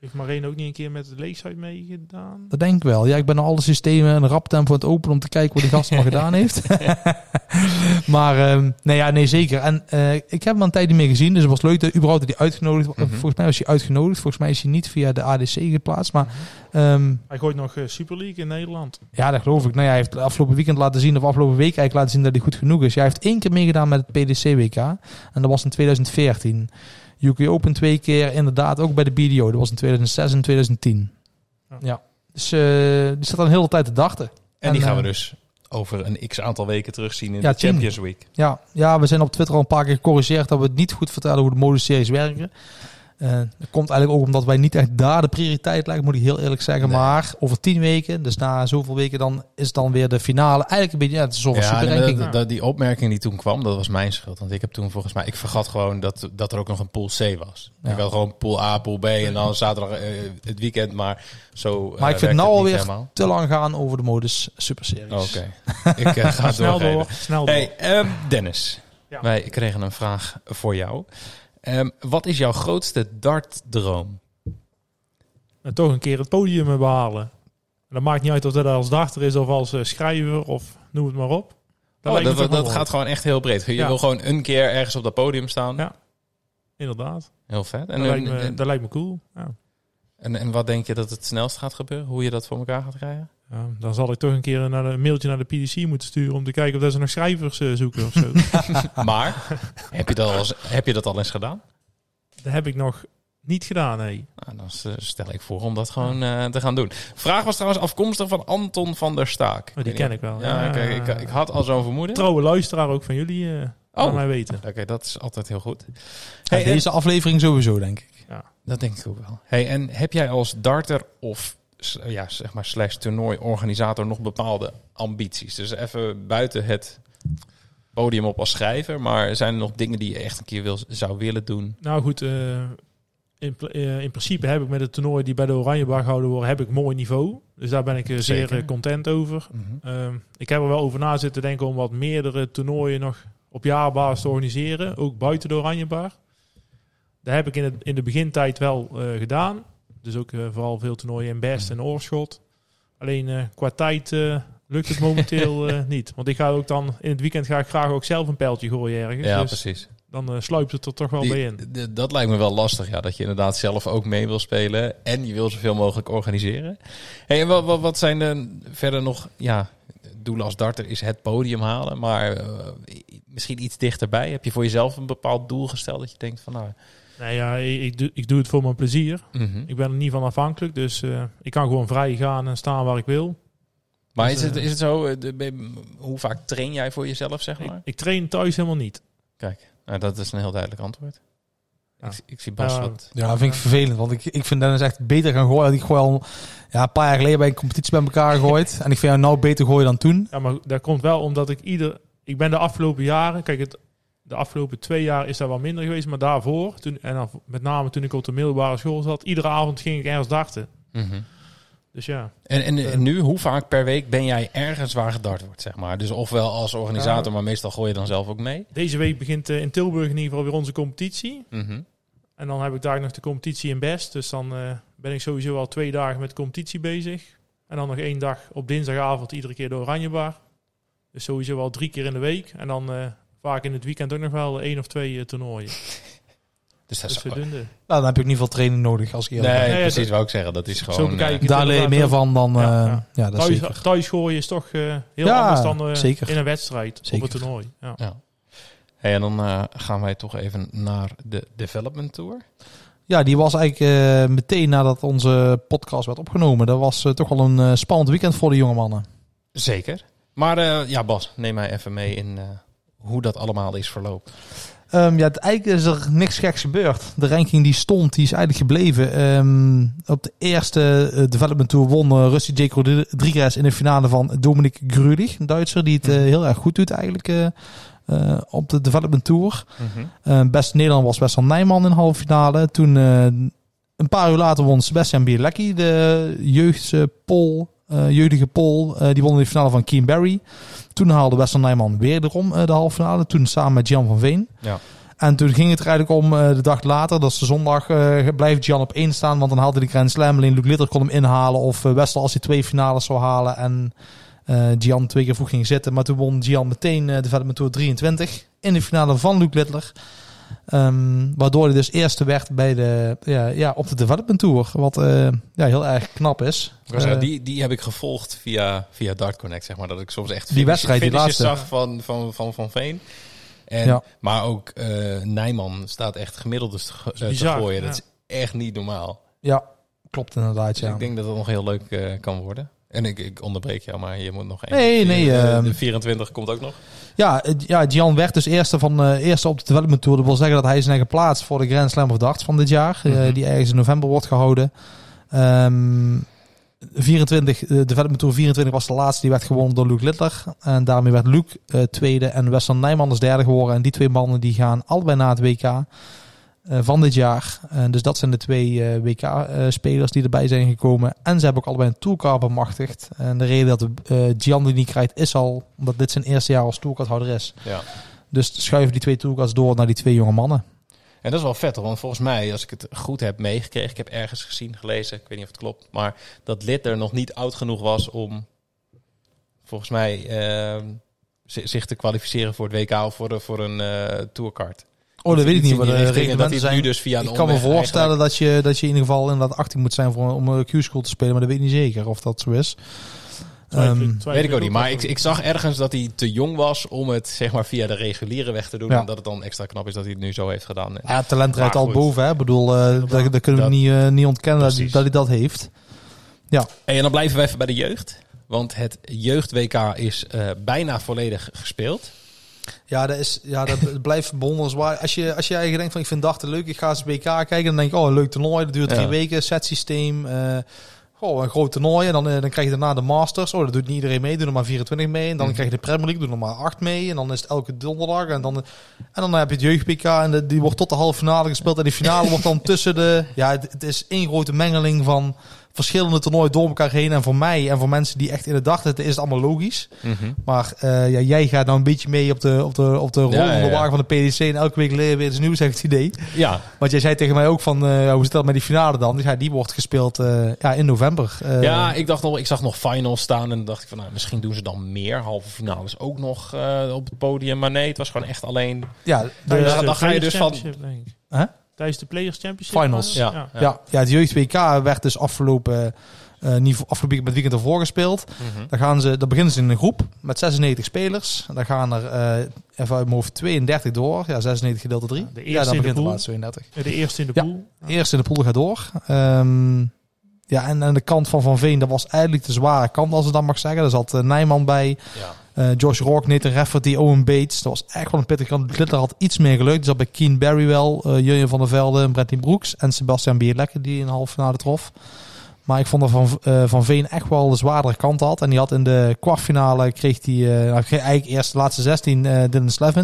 Heeft Marijn ook niet een keer met de leeftijd meegedaan? Dat denk ik wel. Ja, ik ben alle systemen een rap tempo aan het openen om te kijken wat die gast al gedaan heeft. maar ehm, nee, ja, nee, zeker. En eh, ik heb hem een tijd niet meer gezien, dus het was leuk dat überhaupt hij uitgenodigd. Mhm. Volgens mij was hij uitgenodigd. Volgens mij is hij niet via de ADC geplaatst. Maar ehm, Hij gooit nog eh, Super League in Nederland. ja, dat geloof ik. Nou ja, hij heeft afgelopen weekend laten zien, of afgelopen week eigenlijk laten zien dat hij goed genoeg is. Hij heeft één keer meegedaan met het PDC-WK. En dat was in 2014. UK Open twee keer, inderdaad ook bij de BDO. Dat was in 2006 en 2010. Ja. Ja. Dus eh, die staat dan de hele tijd te dachten. En, die gaan we eh, dus over een x aantal weken terugzien in Ja, de. Champions Week. Ja, ja, we zijn op Twitter al een paar keer gecorrigeerd dat we het niet goed vertellen hoe de modeseries werken. Eh, dat komt eigenlijk ook omdat wij niet echt daar de prioriteit lijken, moet ik heel eerlijk zeggen. Nee. Maar over tien weken, dus na zoveel weken, dan is het dan weer de finale. Eigenlijk een beetje, ja, het is Ja, nee, dat- dat- die opmerking die toen kwam, dat was mijn schuld. Want ik heb toen volgens mij, ik vergat gewoon dat, dat er ook nog een pool C was. Ja. Ik had gewoon pool A, pool B en dan zaterdag eh, het weekend. Maar zo. Maar ik eh, vind nou alweer helemaal. te lang gaan over de modus super series. Oké, ik eh, ga het Snel doorgeven. door, snel door. Hey, ehm, Dennis. Ja. Wij kregen een vraag voor jou. Ehm, wat is jouw grootste dartdroom? En toch een keer het podium behalen. En dat maakt niet uit of dat als dachter is of als eh, schrijver of noem het maar op. Dat, Oh, dat gaat gewoon echt heel breed. Je Ja. wil gewoon een keer ergens op dat podium staan. Ja. Inderdaad. Heel vet. En, dat, lijkt me, dat lijkt me cool. Ja. En, en wat denk je dat het snelst gaat gebeuren? Hoe je dat voor elkaar gaat krijgen? Ja, dan zal ik toch een keer naar de, een mailtje naar de PDC moeten sturen om te kijken of dat ze nog schrijvers eh, zoeken of zo. Maar heb je, dat al eens, heb je dat al eens gedaan? dat heb ik nog niet gedaan, nee. Nou, dan stel ik voor om dat gewoon eh, te gaan doen. Vraag was trouwens afkomstig van Anton van der Staak. Oh, die ken ik wel. Ja, Ja. ik, ik, ik had al zo'n vermoeden. Trouwe luisteraar ook van jullie, eh Oh. mij weten. Oké, dat is altijd heel goed. Ja, Hey, en- deze aflevering sowieso, denk ik. Dat denk ik ook wel. Hey, en heb jij als darter of ja, zeg maar slash toernooiorganisator nog bepaalde ambities? Dus even buiten het podium op als schrijver, maar zijn er nog dingen die je echt een keer wil, zou willen doen? Nou goed, eh, in, eh, in principe heb ik met het toernooi die bij de Oranjebar gehouden worden, heb ik mooi niveau. Dus daar ben ik eh, zeer content over. Ehm, ik heb er wel over na zitten denken om wat meerdere toernooien nog op jaarbasis te organiseren. Ook buiten de Oranjebar. Dat heb ik in, het, in de begintijd wel eh, gedaan. Dus ook eh, vooral veel toernooien in Best en Oorschot. Alleen eh, qua tijd lukt het momenteel niet. Want ik ga ook dan in het weekend ga ik graag ook zelf een pijltje gooien ergens. Ja, dus precies. dan sluipt het er toch wel Die- bij in. dat lijkt me wel lastig, ja. Dat je inderdaad zelf ook mee wil spelen. En je wil zoveel mogelijk organiseren. Hey, en wat, wat, wat zijn er verder nog... Ja, doelen als darter is het podium halen. Maar misschien iets dichterbij. Heb je voor jezelf een bepaald doel gesteld? Dat je denkt van nou... Nee, ja, ik, ik, doe, ik doe het voor mijn plezier. mhm. Ik ben er niet van afhankelijk. Dus eh, ik kan gewoon vrij gaan en staan waar ik wil. Maar Dus, is het, eh, is het zo... eh, de- hoe vaak train jij voor jezelf, zeg Ik, maar? ik train thuis helemaal niet. Kijk, nou, dat is een heel duidelijk antwoord. Ja. Ik, ik zie Bas Ja. wat... Ja, dat vind ik vervelend. Want ik, ik vind Dennis echt beter gaan gooien. Ik gooi al ja, een paar jaar geleden bij een competitie bij elkaar gegooid. en ik vind jou nou beter gooien dan toen. Ja, maar dat komt wel omdat ik ieder... Ik ben de afgelopen jaren... Kijk, het, de afgelopen twee jaar is dat wel minder geweest. Maar daarvoor, toen, en dan met name toen ik op de middelbare school zat... Iedere avond ging ik ergens darten. Mhm. Dus ja. En, en, en nu, hoe vaak per week ben jij ergens waar gedart wordt, zeg maar? Dus ofwel als organisator, Ja. maar meestal gooi je dan zelf ook mee? Deze week begint eh, in Tilburg in ieder geval weer onze competitie. Mhm. En dan heb ik daar nog de competitie in Best. Dus dan eh, ben ik sowieso al twee dagen met competitie bezig. En dan nog één dag op dinsdagavond iedere keer de Oranjebar. Dus sowieso al drie keer in de week. En dan eh, vaak in het weekend ook nog wel één of twee eh, toernooien. Dus dat Dus is zodoende. Nou, dan heb je ook niet veel training nodig als ik eerlijk Nee, precies, dat- wou ik zeggen. Dat is gewoon... eh, het Daar leer je meer van dan... eh, Ja, ja, ja. dat is Thuis, zeker. thuis gooien is toch eh, heel Ja, anders dan eh, zeker. in een wedstrijd Zeker. op een toernooi. Ja. ja. Hey, en dan eh, gaan wij toch even naar de Development Tour. Ja, die was eigenlijk eh, meteen nadat onze podcast werd opgenomen. Dat was eh, toch wel een eh, spannend weekend voor de jonge mannen. Zeker. Maar eh, ja, Bas, neem mij even mee in eh, hoe dat allemaal is verlopen. Ehm, ja, het, eigenlijk is er niks geks gebeurd. De ranking die stond, die is eigenlijk gebleven. Ehm, op de eerste eh, Development Tour won uh, Rusty J. Rodriguez in de finale van Dominik Grudig, een Duitser, die het eh, heel erg goed doet eigenlijk op de Development Tour. Eh, best Nederland was Wessel Nijman in de halve finale. Toen een paar uur later won Sebastian Bielecki, de jeugdse Pol, jeugdige Pol. eh, die won in de finale van Keen Barry. Toen haalde Wessel Nijman weer erom eh, de halve finale. Toen samen met Jan van Veen. Ja. En toen ging het er eigenlijk om eh, de dag later, dat is de zondag, eh blijft Jan op één staan. Want dan haalde de Grand Slam. Alleen Luc Litter kon hem inhalen. Of eh, Wessel als hij twee finales zou halen. En eh Gian twee keer vroeg ging zitten. Maar toen won Gian meteen eh, de Development Tour 23. In de finale van Luc Littler. Ehm, waardoor hij dus eerste werd bij de, ja, ja, op de Development Tour. Wat eh, ja, heel erg knap is. Eh, die, die heb ik gevolgd via, via Dart Connect, zeg maar. Dat ik soms echt Die finish- wedstrijd, die laatste. zag van, van, van, van Veen. En, Ja. Maar ook eh Nijman staat echt gemiddeld dus te, go- te bizar, gooien. ja. Dat is echt niet normaal. ja, klopt inderdaad. Dus Ja. ik denk dat het nog heel leuk eh, kan worden. En ik, ik onderbreek jou, maar je moet nog één. Nee, nee, De- ehm, de 24 komt ook nog. Ja, ja, Gian werd dus eerste, van, eh, eerste op de Development Tour. Dat wil zeggen dat hij is geplaatst voor de Grand Slam of Darts van dit jaar. eh, Mhm. die ergens in november wordt gehouden. Ehm 24, de Development Tour 24 was de laatste. Die werd gewonnen door Luc Littler. En daarmee werd Luc eh, tweede en Wessel Nijman is derde geworden. En die twee mannen die gaan allebei naar het WK eh, van dit jaar. En dus dat zijn de twee eh, WK-spelers die erbij zijn gekomen. En ze hebben ook allebei een tourcard bemachtigd. En de reden dat eh Gian die niet krijgt is al omdat dit zijn eerste jaar als tourcardhouder is. Ja. Dus schuiven die twee tourcards door naar die twee jonge mannen. En dat is wel vet, want volgens mij, als ik het goed heb meegekregen, ik heb ergens gezien, gelezen, ik weet niet of het klopt, maar dat Litter nog niet oud genoeg was om, volgens mij, ehm, zi- zich te kwalificeren voor het WK of voor, de, voor een eh tourcard. Oh, dat weet ik niet, maar de reglementen zijn... nu dus via ik kan me voorstellen eigenlijk- dat je, dat je in ieder geval inderdaad 18 moet zijn voor, om een Q-school te spelen, maar dat weet ik niet zeker of dat zo is. Twijfel Ehm, twijfel Weet ik ook niet, maar ik, ik zag ergens dat hij te jong was om het zeg maar via de reguliere weg te doen. Ja. En dat het dan extra knap is dat hij het nu zo heeft gedaan. Ja, talent rijdt al boven. Hè? Ik bedoel, eh dat, dat kunnen we Dat- niet, eh, niet ontkennen dat, dat hij dat heeft. Hey, en dan blijven we even bij de jeugd. Want het jeugd-WK is eh, bijna volledig gespeeld. Ja, dat, is, ja, dat blijft bewonderenswaardig. Als je, als je eigenlijk denkt van ik vind dachten leuk, ik ga eens WK kijken. Dan denk ik, oh een leuk toernooi, dat duurt drie Ja. weken, setsysteem. eh Goh, een groot toernooi. En dan, eh, dan krijg je daarna de Masters. Oh, dat doet niet iedereen mee. Doen er maar 24 mee. En dan Mhm. krijg je de Premier League. Doen er maar 8 mee. En dan is het elke donderdag. En dan, en dan heb je het jeugd-PK. En de, die wordt tot de halve finale gespeeld. En die finale wordt dan tussen de... Ja, het, het is één grote mengeling van verschillende toernooien door elkaar heen. En voor mij en voor mensen die echt in de dag zitten, is het allemaal logisch. Maar eh, ja, jij gaat nou een beetje mee op de, op de, op de rol Ja, van ja, de ja. wagen van de PDC. En elke week leren weer iets nieuws, ik het idee. Ja, Want jij zei tegen mij ook van, eh, hoe zit dat met die finale dan? Ja, die wordt gespeeld eh, ja, in november. Eh, ja ik, dacht nog, ik zag nog finals staan en dan dacht ik van nou, misschien doen ze dan meer halve finales ook nog eh, op het podium. Maar nee, het was gewoon echt alleen. ja, de, dan- ga je dus van-? Tijdens de Players Championship. Finals. waren? Ja. ja. Ja, het jeugd WK werd dus afgelopen, eh niet voor- afgelopen weekend, met weekend ervoor gespeeld. Dan, gaan ze, dan beginnen ze in een groep met 96 spelers. Dan gaan er eh even uit mijn hoofd 32 door. Ja, 96 gedeeld door 3. De Ja, eerste dan in de begint de pool. laatste 32. Eh, De eerste in de Ja. pool. Eerst in de pool gaat door. Ehm, ja, en aan de kant van Van Veen, dat was eigenlijk de zware kant, als ik dat mag zeggen. Daar zat eh, Nijman bij. Ja. Eh, Josh Rock, Nathan Rafferty, Owen Bates. Dat was echt wel een pittig kant. Glitter had iets meer geluk. Die zat bij Keen Barrywell, uh, Jurjen van der Velde, Bradley Brooks en Sebastian Bierlekke die in de halve finale trof. Maar ik vond dat Van, uh, van Veen echt wel de zwaardere kant had. En die had in de kwartfinale, kreeg hij, uh, nou, eigenlijk eerst de laatste 16 uh, Dylan Slevin.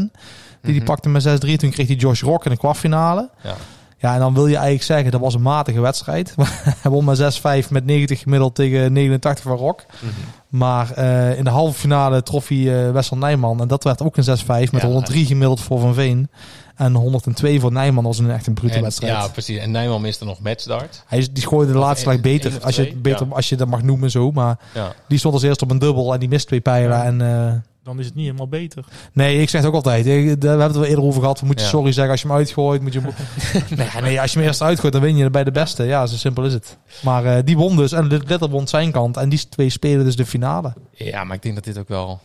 Die, die Mhm. pakte met 6-3. Toen kreeg hij Josh Rock in de kwartfinale. Ja. Ja, en dan wil je eigenlijk zeggen, dat was een matige wedstrijd. Hij won met 6-5 met 90 gemiddeld tegen 89 van Rock. Mhm. Maar uh, in de halve finale trof hij uh, Wessel Nijman. En dat werd ook een 6-5 met Ja. 103 gemiddeld voor Van Veen. En 102 voor Nijman was een echt een brute En- wedstrijd. Ja, precies. En Nijman miste nog matchdart. Hij is, die gooide de laatste slag beter, als je, beter ja. als je dat mag noemen zo. Maar Ja. die stond als eerste op een dubbel en die mist twee pijlen. En, uh, Dan is het niet helemaal beter. nee, ik zeg het ook altijd. Ik, we hebben het wel eerder over gehad. We moeten Ja. sorry zeggen als je hem uitgooit. Moet je, nee, nee, als je hem eerst uitgooit, dan win je bij de beste. Ja, zo simpel is het. Maar uh, die won dus. En Litter won zijn kant. En die twee spelen dus de finale. ja, maar ik denk dat dit ook wel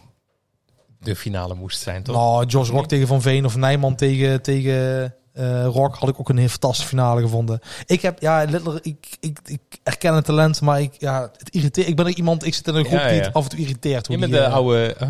de finale moest zijn, toch? Nou, Josh Rock tegen Van Veen of Nijman tegen, tegen uh, Rock had ik ook een heel fantastische finale gevonden. Ik heb, ja, Littler, ik, ik, ik erken het talent, maar ik, ja, het irriteert. Ik ben er iemand, ik zit in een groep Ja, die het af en toe irriteert. hoe Je bent die, de eh, oude uh,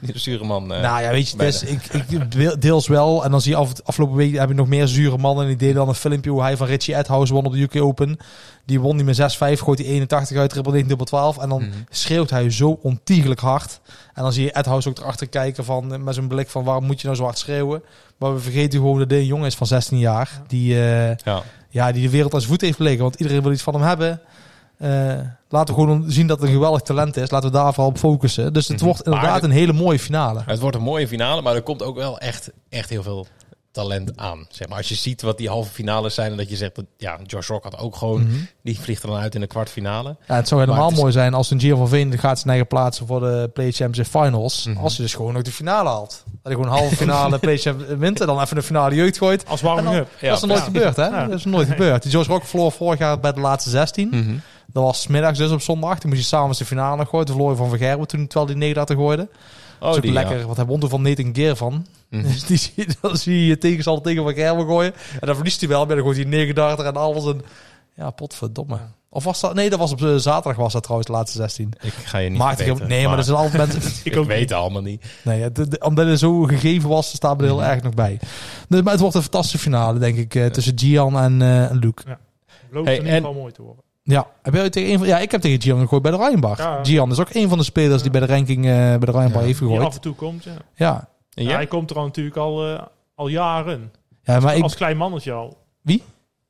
de zure man. eh. nou ja, weet je, is, ik, ik deel- deels wel. En dan zie je af, afgelopen week heb ik nog meer zure mannen. En die deden dan een filmpje hoe hij van Richie Edhouse won op de UK Open. Die won die met 6-5, gooit die 81 uit, triple 9, dubbel 12. En dan Mhm. schreeuwt hij zo ontiegelijk hard. En dan zie je Edhouse ook erachter kijken van, eh, met zijn blik van waarom moet je nou zo hard schreeuwen. Maar we vergeten gewoon dat dit een jongen is van 16 jaar. Die, eh, Ja. ja, die de wereld aan zijn voet heeft liggen. Want iedereen wil iets van hem hebben. Eh, laten we gewoon zien dat het een geweldig talent is. Laten we daar vooral op focussen. Dus het Mhm. wordt inderdaad een hele mooie finale. Het wordt een mooie finale, maar er komt ook wel echt, echt heel veel talent aan. Zeg maar. Als je ziet wat die halve finales zijn en dat je zegt dat ja, Josh Rock had ook gewoon, Mhm. die vliegt er dan uit in de kwartfinale. Ja, het zou helemaal Maar het is- mooi zijn als een Gio van Veen gaat zijn eigen plaatsen voor de Play Champions Finals. Mhm. Als je dus gewoon ook de finale haalt. Dat je gewoon halve finale Play Champions wint en dan even de finale jeugd gooit. Als warming-up. dat is nooit Ja. gebeurd, hè? Ja. Dat is nooit gebeurd. Die Josh Rock verloor vorig jaar bij de laatste 16. Mhm. Dat was middags dus op zondag. Toen moest je s'avonds de finale nog gooien. Toen verloor je van Vergerben toen, terwijl die 39 gooide. dat is ook die, lekker, want hij won er van Nathan Gear van. ja. Dus die, zie- dan zie je je tegenstander tegen Van Gerwen gooien. En dan verliest hij wel. Maar dan gooit hij 39 en alles. En, ja, potverdomme. Ja. Of was dat... Nee, dat was op eh, zaterdag was dat trouwens, de laatste 16. Ik ga je niet Maakt weten, nee, maar, dat zijn altijd mensen... ik, ook weet het allemaal niet. nee, het- het- omdat het zo gegeven was, staat er heel Mhm. erg nog bij. Dus, maar het wordt een fantastische finale, denk ik, eh, tussen Gian en, eh, en Luke. Belooft Hey, in ieder geval mooi te worden. Ja, heb jij tegen een van, ja, ik heb tegen Gian gegooid bij de Rijnbar. Ja. Gian is ook een van de spelers die bij de ranking eh, bij de Rijnbar Ja. heeft Die gegooid. af en toe komt, ja. Ja. En Ja, jij? hij komt er al natuurlijk al, eh, al jaren. ja, maar ik... Als klein mannetje al.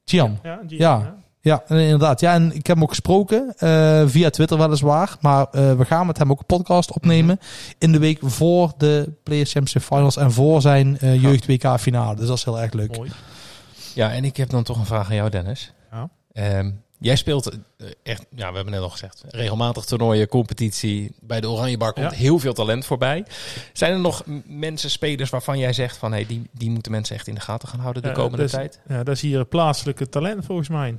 Gian. Ja, die- Ja. Ja, inderdaad. Ja, en ik heb hem ook gesproken eh, via Twitter weliswaar. Maar eh, we gaan met hem ook een podcast opnemen in de week voor de Players Championship Finals en voor zijn eh, jeugd WK finale. Dus dat is heel erg leuk. Mooi. Ja, en ik heb dan toch een vraag aan jou, Dennis. Ja. Ehm, jij speelt eh, echt, ja, we hebben net al gezegd, regelmatig toernooien, competitie. Bij de Oranje Bar komt Ja. heel veel talent voorbij. Zijn er nog mensen, spelers waarvan jij zegt van, hey, die, die moeten mensen echt in de gaten gaan houden de Ja, komende dus- tijd? Ja, dat is hier plaatselijke talent volgens mij.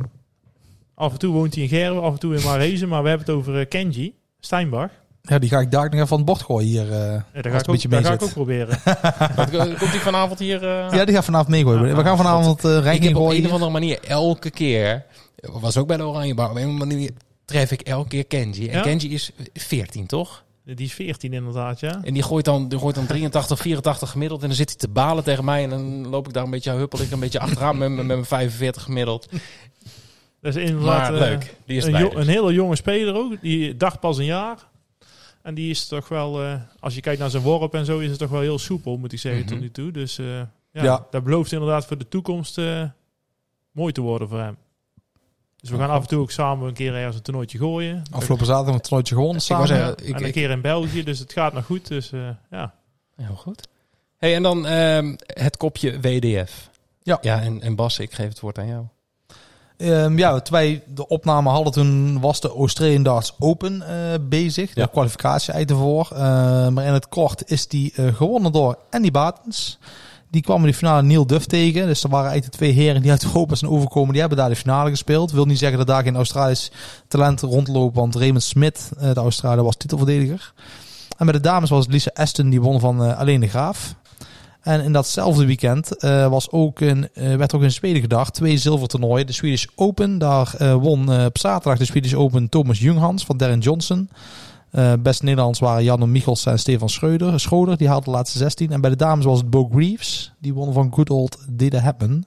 Af en toe woont hij in Gerwen, af en toe in Maarhezen. Maar we hebben het over eh, Kenji Steinbach. Ja, die ga ik daar nog even van het bord gooien hier. eh, Ja, daar het ga, een ik ook, beetje daar mee ga ik ook proberen. Komt die vanavond hier? eh? Ja, die gaat vanavond meegooien. Ja, we gaan vanavond eh ik heb op een of andere manier elke keer, was ook bij de Oranje Bar, op een manier tref ik elke keer Kenji. En Ja? Kenji is 14, toch? Die is 14 inderdaad, ja. En die gooit dan, die gooit dan 83, 84 gemiddeld. En dan zit hij te balen tegen mij. En dan loop ik daar een beetje, huppel ik een beetje achteraan met, met mijn 45 gemiddeld. Dat is inderdaad Maar eh, leuk, die is een, dus. een hele jonge speler ook. Die dacht pas een jaar. En die is toch wel, eh, als je kijkt naar zijn worp en zo, is het toch wel heel soepel, moet ik zeggen, Mhm. tot nu toe. Dus eh, ja, Ja. dat belooft inderdaad voor de toekomst mooi te worden voor hem. Dus we gaan af en toe ook samen een keer ergens een toernooitje gooien. Afgelopen zaterdag een toernooitje gewonnen Ik samen. zeggen, ik- en een ik- keer in België, dus het gaat nog goed. Dus eh, ja. Heel goed. Hey, en dan ehm, het kopje WDF. Ja. Ja, en, en Bas, ik geef het woord aan jou. Ehm, ja, toen wij de opname hadden, toen was de Australian Darts Open eh, bezig. Ja. De kwalificatie uit ervoor. Eh, maar in het kort is die eh, gewonnen door Andy Batens. Die kwam in de finale Neil Duff tegen. Dus er waren eigenlijk twee heren die uit Open zijn overkomen. Die hebben daar de finale gespeeld. Wil niet zeggen dat daar geen Australisch talent rondloopt. Want Raymond Smith, eh, de Australiër, was titelverdediger. En bij de dames was Lisa Aston, die won van eh Alleen de Graaf. En in datzelfde weekend eh, was ook een, eh, werd ook in Zweden gedacht. Twee zilvertoernooien. De Swedish Open. Daar won op zaterdag de Swedish Open Thomas Junghans van Darren Johnson. Eh best Nederlands waren Janne Michels en Stefan Schreuder. Schroeder, die haalden de laatste 16. En bij de dames was het Bo Greaves. Die won van Good Old Did It Happen.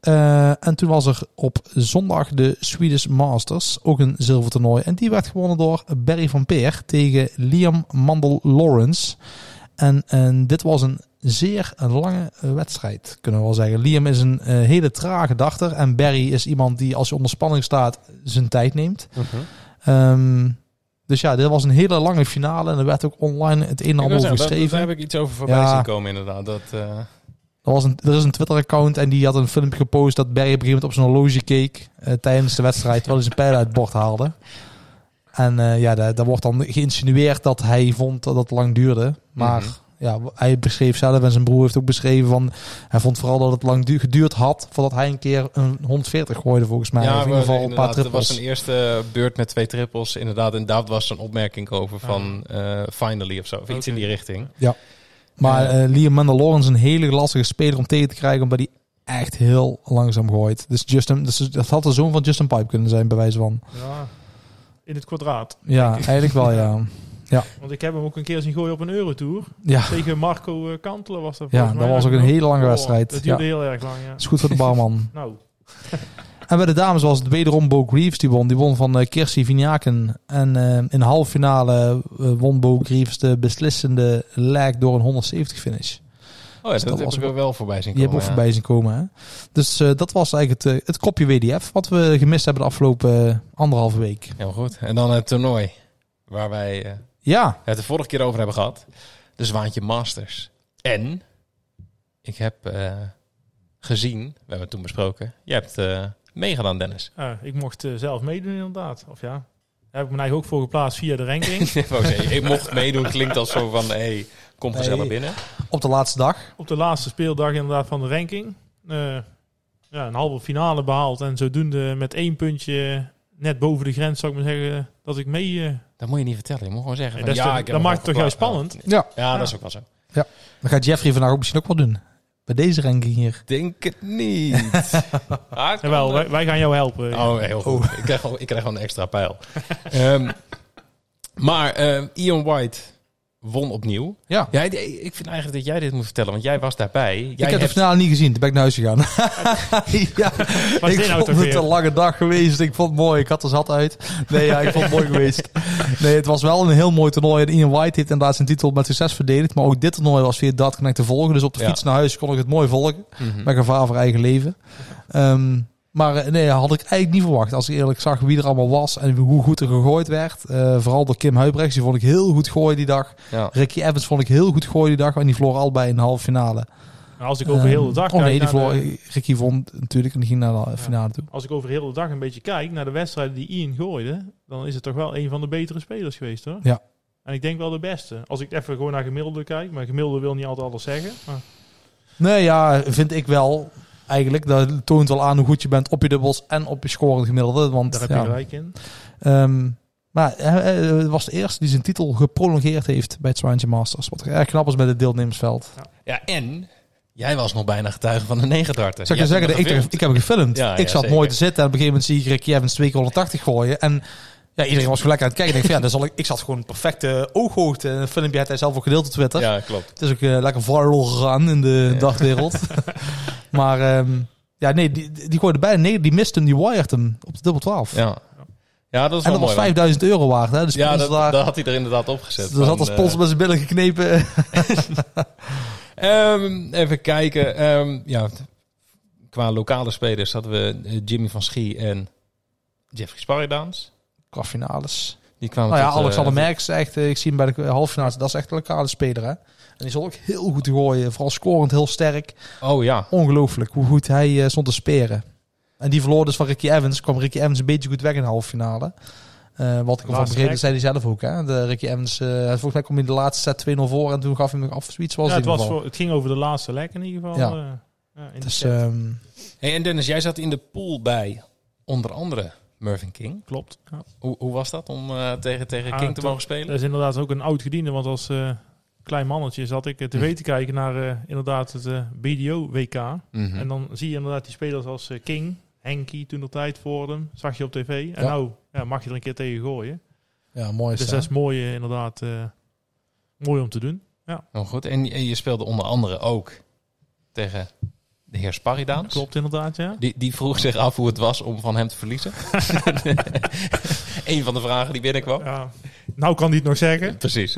Eh, en toen was er op zondag de Swedish Masters, ook een zilvertoernooi. En die werd gewonnen door Barry van Peer tegen Liam Mandel Lawrence. En, en dit was een zeer lange eh, wedstrijd, kunnen we wel zeggen. Liam is een hele trage dachter. En Barry is iemand die als hij onder spanning staat zijn tijd neemt. Ehm, dus ja, dit was een hele lange finale. En er werd ook online het een en ander over geschreven. Daar heb ik iets over voorbij Ja. zien komen inderdaad. Dat, eh, Er, was een, er is een Twitter-account en die had een filmpje gepost dat Barry op een op zijn horloge keek eh, tijdens de wedstrijd, terwijl hij zijn pijl uit het bord haalde. En eh, ja, daar, daar wordt dan geïnsinueerd dat hij vond dat het lang duurde. Maar Mhm. Ja, hij beschreef zelf en zijn broer heeft ook beschreven van... Hij vond vooral dat het lang du- geduurd had voordat hij een keer een 140 gooide volgens mij. ja, of in ieder geval een paar trippels. was een eerste beurt met twee trippels. Inderdaad, en daar was een opmerking over van eh, finally of zo. Of iets in die richting. Maar Ja. eh, Liam Mandalorian is een hele lastige speler om tegen te krijgen, omdat hij echt heel langzaam gooit. Dus Justin, dus dat had de zoon van Justin Pipe kunnen zijn, bij wijze van. Ja, in het kwadraat. Ja, eigenlijk wel, ja. Want ik heb hem ook een keer zien gooien op een Eurotour. Ja, Tegen Marco eh, Kantelen was dat Ja, dat mij. was ook een hele lange wedstrijd. Dat duurde Ja. heel erg lang, ja. is goed voor de barman. Nou, en bij de dames was het wederom Bo Greaves die won. Die won van eh Kirsi Vignaken. En eh, in de halve finale won Bo Greaves de beslissende leg door een 170 finish. Oh ja, Dus dat, dat heb was ik ook- er wel voorbij zien Die komen. hebben we ook voorbij zien komen. Hè? Dus eh, dat was eigenlijk het, het kopje WDF wat we gemist hebben de afgelopen anderhalve week. ja. Heel goed. En dan het toernooi. Waar wij eh, Ja, het de vorige keer over hebben gehad. De Zwaantje Masters. En ik heb eh, gezien, we hebben het toen besproken. Je hebt eh, meegedaan, Dennis. eh, ik mocht eh, zelf meedoen inderdaad. Of ja, daar heb ik mijn eigen ook voor geplaatst via de ranking. Ik wou zeggen, je mocht meedoen, klinkt als zo van, hey, kom gezellig binnen. op de laatste dag. Op de laatste speeldag inderdaad van de ranking. eh, ja, een halve finale behaald. En zodoende met één puntje net boven de grens, zou ik maar zeggen, dat ik mee... Dat moet je niet vertellen. Je moet gewoon zeggen. Ja, van, dat is toch- ik heb dat maakt het toch juist spannend? Ja, Ja, Ja. dat is ook wel zo. dat gaat Jeffrey vandaag ook misschien ook wel doen. Bij deze ranking hier. Denk het niet. ah, jawel, wel. wij, wij gaan jou helpen. Oh, heel goed. Ik, krijg gewoon, ik krijg gewoon een extra pijl. Ehm, maar ehm, Ian White won opnieuw. Ja. Ja, ik vind eigenlijk dat jij dit moet vertellen, want jij was daarbij. Jij ik heb de hebt- finale niet gezien, toen ben ik naar huis gegaan. ja, Wat is ik nou vond het weer? een lange dag geweest. Ik vond het mooi. Ik had er zat uit. Nee, ja, ik vond het mooi geweest. Nee, het was wel een heel mooi toernooi. En Ian White heeft inderdaad zijn titel met succes verdedigd. Maar ook dit toernooi was via Dart Connect te volgen. Dus op de Ja. fiets naar huis kon ik het mooi volgen. Mhm. Met gevaar voor eigen leven. Ehm, maar eh, nee, had ik eigenlijk niet verwacht. Als ik eerlijk zag wie er allemaal was en hoe goed er gegooid werd. Eh, vooral door Kim Huibrechts. Die vond ik heel goed gooien die dag. Ja. Ricky Evans vond ik heel goed gooien die dag. En die verloor allebei in de halve finale. Maar Als ik over heel de dag Ehm, Oh nee, kijk die de- Ricky vond natuurlijk en die ging naar de finale toe. als ik over heel de dag een beetje kijk naar de wedstrijden die Ian gooide, dan is het toch wel een van de betere spelers geweest hoor. Ja. En ik denk wel de beste. Als ik even gewoon naar gemiddelde kijk, maar gemiddelde wil niet altijd alles zeggen. Maar Nee, ja, vind ik wel. Eigenlijk, dat toont wel aan hoe goed je bent op je dubbels en op je scorend gemiddelde. Want daar heb ja, je gelijk in. ehm, maar hij hij was de eerste die zijn titel geprolongeerd heeft bij het Zwaantje Masters. Wat erg knap is met het deelnemersveld. ja, en jij was nog bijna getuige van de negendarten. Zou ik je zeggen, ik, ik heb gefilmd. Ja, ik ja, zat zeker. mooi te zitten en op een gegeven moment zie ik Ricky Evans twee keer 180 gooien. En ja, iedereen was gewoon lekker aan het kijken. Ik, denk, van, ja, dan zal ik, ik zat gewoon perfecte ooghoogte. Een filmpje had hij zelf ook gedeeld op Twitter. Ja, klopt. Het is ook eh, lekker viral gegaan in de Ja. dagwereld. maar ehm, ja, nee, die, die gooide bijna nee, die miste hem, die wired hem op de dubbel 12. Ja, ja dat is en dat was mooi. want- 5000 euro waard. Hè? Dus Ja, dat, daar, dat had hij er inderdaad opgezet. zat van, als sponsor eh, met zijn billen geknepen. Ehm, even kijken. Ehm, ja, qua lokale spelers hadden we eh, Jimmy van Schie en Jeffrey Sparridaans. Qua finales. Die kwamen Nou ja, tot, eh, Alexander tot- Merks, echt, eh, ik zie hem bij de halve finales. Dat is echt een lokale speler. Hè? En die zal ook heel goed gooien. Vooral scorend heel sterk. Oh ja. Ongelooflijk hoe goed hij eh, stond te speren. En die verloor dus van Ricky Evans. Kwam Ricky Evans een beetje goed weg in de halve finale. Eh, wat ik ervan rek. zei hij zelf ook. Hè? De Ricky Evans, eh, volgens mij kwam hij in de laatste set 2-0 voor. En toen gaf hij hem af. Zoiets was Ja, het was voor, het ging over de laatste lek in ieder geval. Ja. eh, ja, in Dus, ehm, Hey, en Dennis, jij zat in de pool bij onder andere Mervyn King. Klopt. Ja. Hoe, hoe was dat om eh, tegen, tegen Ah, King te mogen spelen? Dat is inderdaad ook een oud gediende, want als eh, klein mannetje zat ik eh, Hm. tv te kijken naar eh, inderdaad het eh, BDO-WK. Mhm. En dan zie je inderdaad die spelers als eh, King, Henky toen de tijd voor hem, zag je op tv. En Ja. nou ja, mag je er een keer tegen gooien. Ja, mooi Dus dat. is mooi eh, inderdaad. eh, mooi om te doen. Nou goed, en, en je speelde onder andere ook tegen de heer Sparridaan. Klopt inderdaad, ja. Die, die vroeg zich af hoe het was om van hem te verliezen. Een van de vragen die binnenkwam. ja. Nou kan hij het nog zeggen. Precies.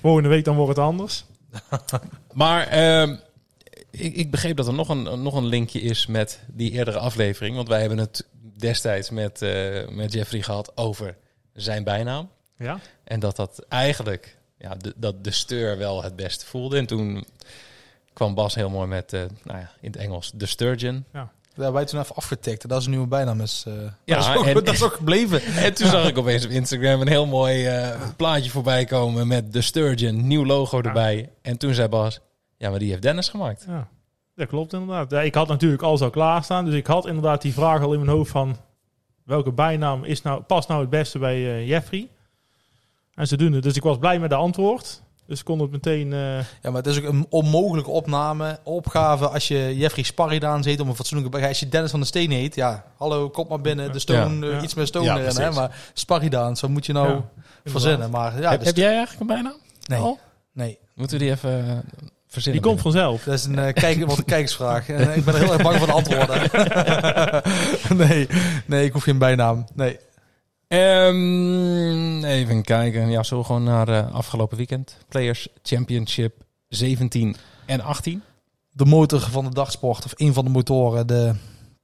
Volgende week dan wordt het anders. Maar ehm, ik, ik begreep dat er nog een, nog een linkje is met die eerdere aflevering. Want wij hebben het destijds met, eh, met Jeffrey gehad over zijn bijnaam. Ja. En dat dat eigenlijk, ja, de, dat de steur wel het beste voelde. En toen kwam Bas heel mooi met, eh, nou ja, in het Engels, de sturgeon. Daar hebben wij toen even afgetikt. Dat is een nieuwe bijnaam. Is, eh, Ja, dat, is ook, en- dat is ook gebleven. En toen zag ik opeens op Instagram een heel mooi eh, plaatje voorbij komen met de sturgeon, nieuw logo erbij. En toen zei Bas, ja, maar die heeft Dennis gemaakt. Ja, dat klopt inderdaad. Ja, ik had natuurlijk alles al klaarstaan. Dus ik had inderdaad die vraag al in mijn hoofd van... welke bijnaam is nou, past nou het beste bij eh, Jeffrey? En ze doen het. Dus ik was blij met de antwoord. Dus ik kon het meteen... eh, Ja, maar het is ook een onmogelijke opname, opgave als je Jeffrey Sparridaan heet om een fatsoenlijke... Als je Dennis van de Steen heet, ja, hallo, kom maar binnen, de Stone, Ja. eh, Ja. iets met Stone Ja, erin, hè. Maar Sparridaan, zo moet je nou Ja, verzinnen. Maar ja, heb, dus- heb jij eigenlijk een bijnaam? nee, al? nee. Moeten we die even eh, verzinnen? Die komt vanzelf. Dat is een uh, kijk, wat een kijkersvraag. En ik ben heel erg bang voor de antwoorden. nee, nee, ik hoef geen bijnaam. Nee. Ehm, even kijken. Ja, zo gewoon naar eh, afgelopen weekend. Players Championship 17 en 18. De motor van de dagsport, of een van de motoren, de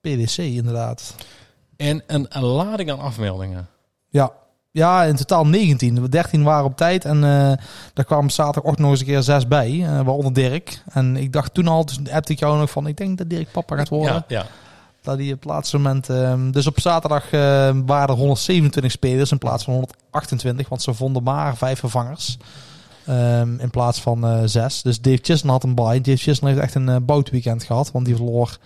PDC inderdaad. En een, een lading aan afmeldingen. Ja. Ja, in totaal 19. We 13 waren op tijd en eh daar kwamen zaterdagochtend nog eens een keer zes bij, eh, waaronder Dirk. En ik dacht toen al, toen appte ik jou nog van, ik denk dat Dirk papa gaat worden. Ja, ja. Dat die op het laatste moment... ehm, dus op zaterdag eh, waren er 127 spelers in plaats van 128, want ze vonden maar vijf vervangers. ehm, in plaats van eh, zes. Dus Dave Chisholm had een bye. Dave Chisholm heeft echt een uh, boutweekend gehad, want die verloor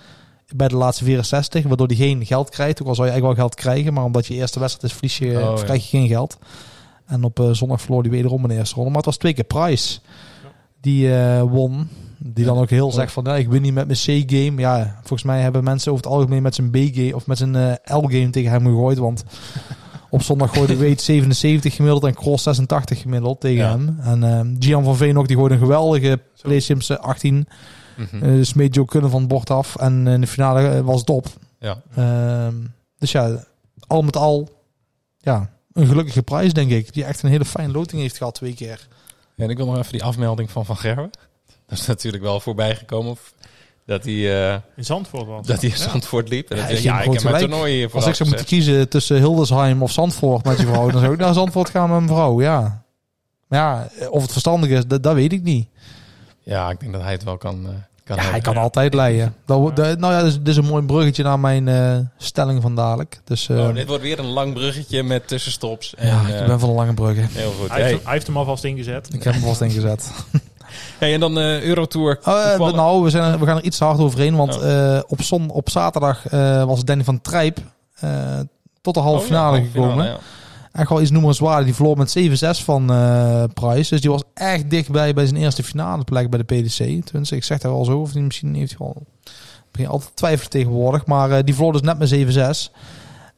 bij de laatste 64, waardoor hij geen geld krijgt. Ook al zou je eigenlijk wel geld krijgen, maar omdat je eerste wedstrijd is, verlies je, Oh, ja. krijg je geen geld. En op eh, zondag verloor hij wederom in de eerste ronde. Maar het was twee keer Price die eh, won. Die dan ook heel zegt van, ja, ik win niet met mijn C-game. Ja, volgens mij hebben mensen over het algemeen met zijn B-game of met zijn eh, L-game tegen hem gegooid. Want op zondag gooide Wade 77 gemiddeld en Cross 86 gemiddeld tegen Ja. hem. En eh, Gian van Veen ook, die gooide een geweldige PlaySims 18. Mhm. Eh, dus Kunnen van het bord af. En in de finale was het op. ja. Ehm, dus ja, al met al, ja, een gelukkige prijs denk ik. Die echt een hele fijne loting heeft gehad twee keer. En ik wil nog even die afmelding van Van Gerwen. Dat is natuurlijk wel voorbij gekomen. of Dat hij, eh, In Zandvoort was. dat hij in. Zandvoort liep. En Ja, dat ik hij, geef ja, hem ik heb mijn toernooi Als vooraf ik zou moeten kiezen tussen Hildesheim of Zandvoort met je vrouw, dan zou ik naar Zandvoort gaan met mijn vrouw, ja. Maar ja, of het verstandig is, dat, dat weet ik niet. Ja, ik denk dat hij het wel kan, eh, kan Ja, hij kan altijd leiden. Dat, nou ja, dit is, dit is een mooi bruggetje naar mijn eh, stelling van dadelijk. Dus eh, Oh, dit wordt weer een lang bruggetje met tussenstops. En, ja, eh, ik ben van de lange bruggen. Heel goed. Hij, heeft Hey. hij heeft hem alvast ingezet. Ik heb hem vast ingezet. Hey, en dan eh Eurotour. Oh, eh, nou, we, zijn, we gaan er iets te hard overheen. Want Oh. eh, op, zon, op zaterdag eh, was Danny van Trijp eh, tot de halve Oh, finale gekomen. finale, ja. Echt wel iets noemenswaardig. Die verloor met 7-6 van eh Price. Dus die was echt dichtbij bij zijn eerste finale plek bij de PDC. Tenminste, ik zeg dat wel zo. Of die misschien heeft hij. Ik begin altijd twijfelen tegenwoordig. Maar eh, die verloor dus net met 7-6.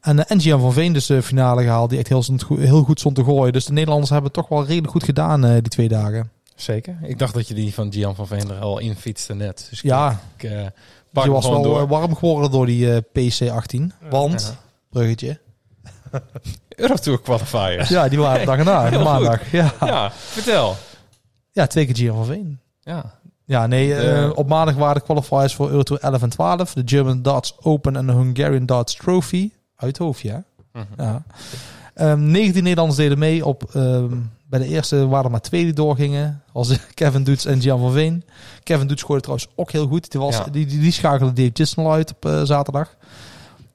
En uh, Gian van Veen dus de finale gehaald. Die echt heel, heel goed stond te gooien. Dus de Nederlanders hebben het toch wel redelijk goed gedaan eh, die twee dagen. Zeker. Ik dacht dat je die van Gian van Veen er al in fietste net. Dus Ja, ik eh, die was wel door. eh, warm geworden door die eh, PC-18. Want, bruggetje. Eurotour qualifiers. Ja, die waren dag Heel maandag. Ja. Ja, vertel. ja, twee keer Gian van Veen. Ja. Ja, nee, De- eh, op maandag waren de qualifiers voor Euro Tour 11 en 12. De German Darts Open en de Hungarian Darts Trophy. Uit hoofd, ja. Mhm. ja. Ehm 19 Nederlanders deden mee. Op, ehm, bij de eerste waren er maar twee die doorgingen. Als Kevin Doets en Jan van Veen. Kevin Doets gooide trouwens ook heel goed. Die, was, Ja. die, die, die schakelde Dave Chisnell uit op eh, zaterdag.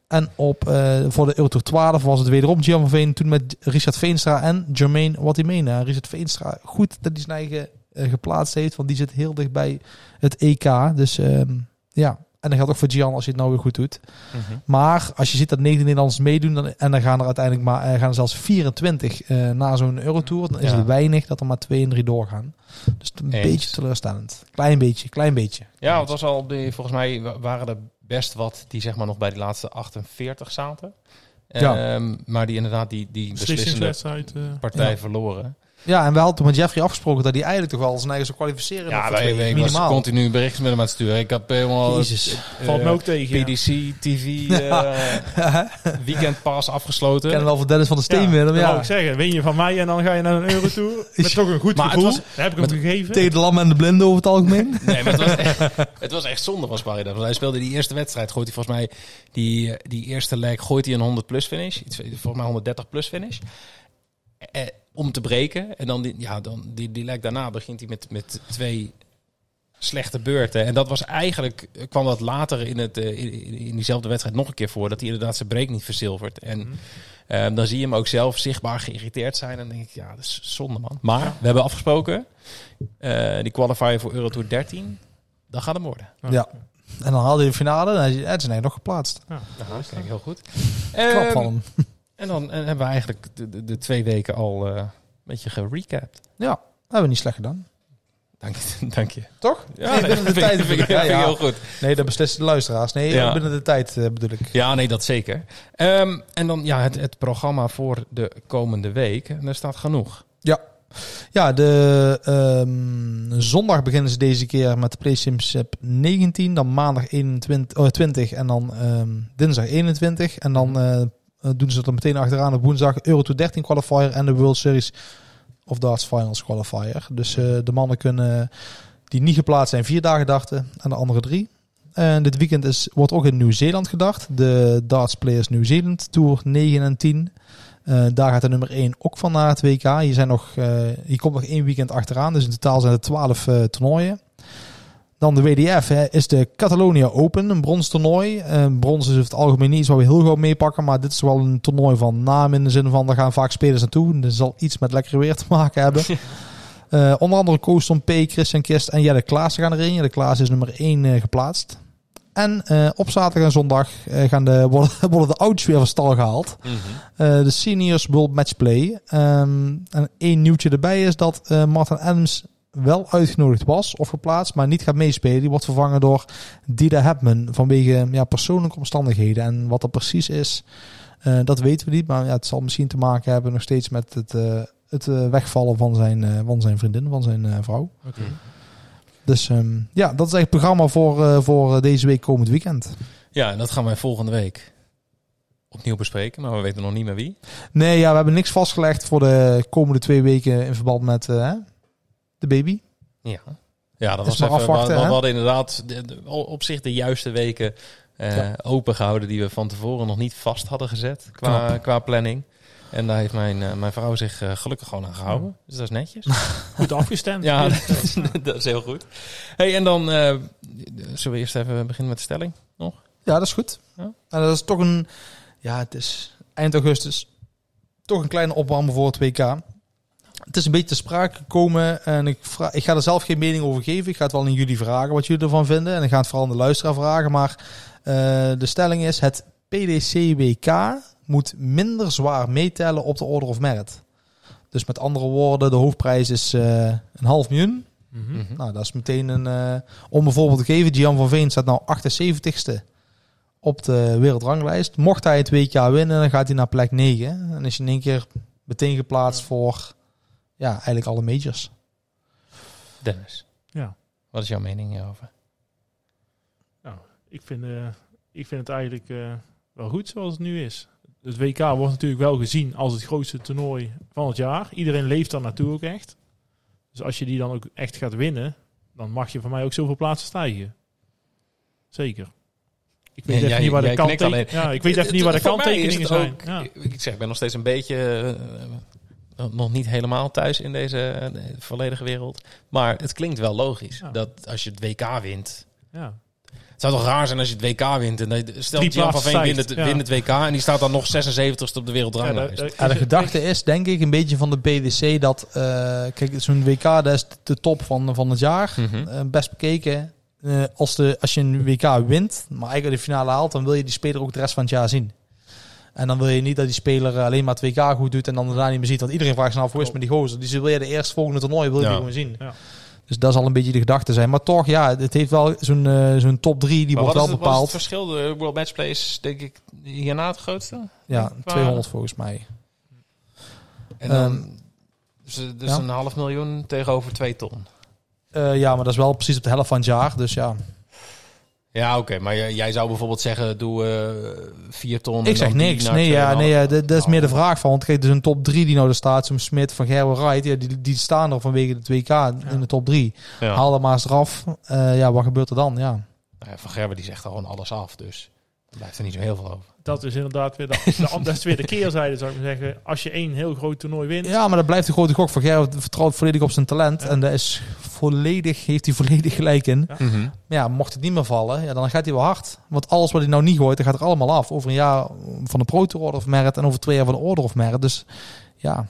En op, eh, voor de Euro Tour 12 was het wederom van Veen. Toen met Richard Veenstra en Jermaine Watimena. Richard Veenstra, goed dat hij zijn eigen eh, geplaatst heeft. Want die zit heel dicht bij het EK. Dus ehm, ja. En dat geldt ook voor Gian als je het nou weer goed doet. Mhm. Maar als je ziet dat 9 Nederlanders meedoen dan, en dan gaan er uiteindelijk maar eh, gaan er zelfs 24 eh na zo'n Eurotour, dan is Ja. het weinig dat er maar 2 en 3 doorgaan. Dus een Eens. beetje teleurstellend. Klein beetje, klein beetje. Ja, het was al volgens mij wa- waren er best wat die zeg maar nog bij de laatste 48 zaten. Ja. Ehm, maar die inderdaad die, die beslissende eh, partij Ja. verloren. Ja, en we hadden met Jeffrey afgesproken dat hij eigenlijk toch wel zijn eigen zou kwalificeren. Ja, voor wij, twee, ik was minimaal. continu berichten met hem aan het sturen. Ik heb helemaal... Jezus. eh, valt me ook tegen. ja. PDC, TV, eh weekendpass afgesloten. Ik ken wel van Dennis van de Steen, Ja, Willem. dat Ja. wou ik zeggen. Win je van mij en dan ga je naar een Eurotour. Met toch een goed Maar het gevoel. was- heb ik hem gegeven. Tegen de lam en de blinden over het algemeen. Nee, maar het was, echt, het was echt zonde van Sparida. Want hij speelde die eerste wedstrijd. Gooit hij volgens mij die, eh, die eerste leg gooit hij een 100 plus finish. Iets, volgens mij 130 plus finish. Om te breken. En dan die, ja, dan die, die leg daarna begint hij met, met twee slechte beurten. En dat was eigenlijk, kwam dat later in, het, eh, in, in diezelfde wedstrijd nog een keer voor. Dat hij inderdaad zijn break niet verzilvert. En Mhm. eh, dan zie je hem ook zelf zichtbaar geïrriteerd zijn. En dan denk ik, ja, dat is zonde man. Maar we hebben afgesproken. eh, die qualifier voor Eurotour 13. Dat gaat hem worden. Ja. En dan haalde hij de finale en hij is nog geplaatst. Ja. Nou, kijk, heel goed. Klap van Ehm, hem. En dan eh, hebben we eigenlijk de, de, de twee weken al eh, een beetje gerecapt. Ja, hebben we niet slecht gedaan. Dank je. Dank je. Toch? Ja, Nee, binnen de vind tijd. vind ik, Ja, vind ik ja. heel goed. Nee, dat beslissen de luisteraars. Nee, Ja. binnen de tijd eh, bedoel ik. Ja, nee, dat zeker. Ehm, en dan ja, het, het programma voor de komende week. En daar staat genoeg. Ja, de ehm, zondag beginnen ze deze keer met de PlayStation 19. Dan maandag 21, oh, 20 en dan ehm, dinsdag 21. En dan eh, doen ze er meteen achteraan op woensdag Euro 13 qualifier en de World Series of Darts Finals qualifier. Dus eh, de mannen kunnen die niet geplaatst zijn vier dagen dachten en de andere drie. En dit weekend is, wordt ook in Nieuw-Zeeland gedacht. De Darts Players Nieuw-Zeeland Tour 9 en 10. Eh, daar gaat de nummer 1 ook van naar het WK. Eh, hier komt nog één weekend achteraan. Dus in totaal zijn er 12 eh, toernooien. Dan de WDF hè, is de Catalonia Open, een brons toernooi. Eh, brons is over het algemeen niet iets waar we heel gauw meepakken. Maar dit is wel een toernooi van naam in de zin van, daar gaan vaak spelers naartoe. Dat zal iets met lekker weer te maken hebben. Eh, onder andere Kooston P, Christian Kist en Jelle Klaassen gaan erin. Jelle Klaassen is nummer 1 eh, geplaatst. En eh, op zaterdag en zondag gaan de, worden, worden de oudjes weer van stal gehaald. Eh, de Seniors World Matchplay. Ehm, en één nieuwtje erbij is dat Martin Adams wel uitgenodigd was of geplaatst, maar niet gaat meespelen. Die wordt vervangen door Dida Hebman vanwege ja, persoonlijke omstandigheden. En wat dat precies is, eh, dat weten we niet. Maar ja, het zal misschien te maken hebben nog steeds met het, eh, het eh, wegvallen van zijn, van zijn vriendin, van zijn vrouw. Dus ehm, ja, dat is echt het programma voor, voor deze week komend weekend. Ja, en dat gaan wij volgende week opnieuw bespreken. Maar we weten nog niet meer wie. Nee, ja, we hebben niks vastgelegd voor de komende twee weken in verband met de baby. Ja, ja dat was even... afwachten, we, hadden inderdaad de- de- op zich de juiste weken eh Ja. open gehouden... die we van tevoren nog niet vast hadden gezet qua, qua planning. En daar heeft mijn, eh, mijn vrouw zich eh, gelukkig gewoon aan gehouden. Dus dat is netjes. Goed afgestemd. Ja, dat is, dat is heel goed. Hey, en dan eh, zullen we eerst even beginnen met de stelling nog? Ja, dat is goed. Ja. En dat is toch een, ja, het is eind augustus. Toch een kleine opwarmer voor het WK. Het is een beetje te sprake gekomen en ik, vraag, ik ga er zelf geen mening over geven. Ik ga het wel aan jullie vragen wat jullie ervan vinden. En ik ga het vooral aan de luisteraar vragen. Maar eh, de stelling is, het PDC-WK moet minder zwaar meetellen op de Order of Merit. Dus met andere woorden, de hoofdprijs is eh, een half miljoen. Mhm. Mhm. Nou, dat is meteen een. eh, om een voorbeeld te geven, Gian van Veen staat nou 78ste op de wereldranglijst. Mocht hij het WK winnen, dan gaat hij naar plek 9. En is hij in één keer meteen geplaatst voor ja, eigenlijk alle majors. Dennis, Ja. wat is jouw mening hierover? Ik vind, eh, ik vind het eigenlijk eh, wel goed zoals het nu is. Het WK wordt natuurlijk wel gezien als het grootste toernooi van het jaar. Iedereen leeft daar naartoe ook echt. Dus als je die dan ook echt gaat winnen, dan mag je van mij ook zoveel plaatsen stijgen. Zeker. Ik weet Ja, even jij- niet waar de jij knikt kanttekeningen Ja, ik weet even niet waar de Voor mij is kanttekeningen het zijn. ook- Ja. Ik, ik zeg, ik ben nog steeds een beetje eh, nog niet helemaal thuis in deze eh, volledige wereld. Maar het klinkt wel logisch Ja. dat als je het WK wint. Ja. Het zou toch raar zijn als je het WK wint en stel Jan van Veen wint het, ja. wint het WK en die staat dan nog 76ste op de wereldranglijst. Ja, de gedachte is, denk ik, een beetje van de BDC dat, eh, kijk, zo'n WK, dat is de top van, van het jaar. Mhm. Eh, best bekeken. Eh, als, de, als je een WK wint, maar eigenlijk de finale haalt, dan wil je die speler ook de rest van het jaar zien. En dan wil je niet dat die speler eh, alleen maar het WK goed doet en dan daarna niet meer ziet. Want iedereen vraagt zich af, hoe is met die gozer? Die wil je de eerste volgende toernooi wil je Ja. die gewoon zien. Ja. Dus dat zal een beetje de gedachte zijn. Maar toch, ja, het heeft wel zo'n eh, zo'n top 3, die Maar wordt wel het, wat is bepaald. het verschil? De World Match Play is denk ik hierna het grootste. Ja, Qua- 200 volgens mij. En dan, Ehm, dus, dus ja. een half miljoen tegenover twee ton. Eh, ja, maar dat is wel precies op de helft van het jaar. Dus ja, Ja, oké. maar jij, zou bijvoorbeeld zeggen, doe eh vier ton. ik zeg niks. Nee, ja, 2,5. nee ja, dat, dat is meer de vraag van. Want kijk, dus een top 3 die nou er staat, zo'n Smit van Gerber Wright, ja, die, die staan er vanwege de 2K in de top 3. Ja. Haal er maar eens eraf. Eh, ja, wat gebeurt er dan? Ja. Nou Van Gerber die zegt er gewoon alles af. Dus er blijft er niet zo heel veel over. Dat is inderdaad weer de, de, dat is weer de keerzijde, zou ik maar zeggen. Als je één heel groot toernooi wint, ja, maar dat blijft een grote gok. Van Gerber vertrouwt volledig op zijn talent. Ja. En daar is volledig, heeft hij volledig gelijk in. Ja. Mhm. Maar ja, mocht het niet meer vallen, ja, dan gaat hij wel hard. Want alles wat hij nou niet gooit, dat gaat er allemaal af. Over een jaar van de Pro Tour Order of Merit en over twee jaar van de Order of Merit. Dus ja,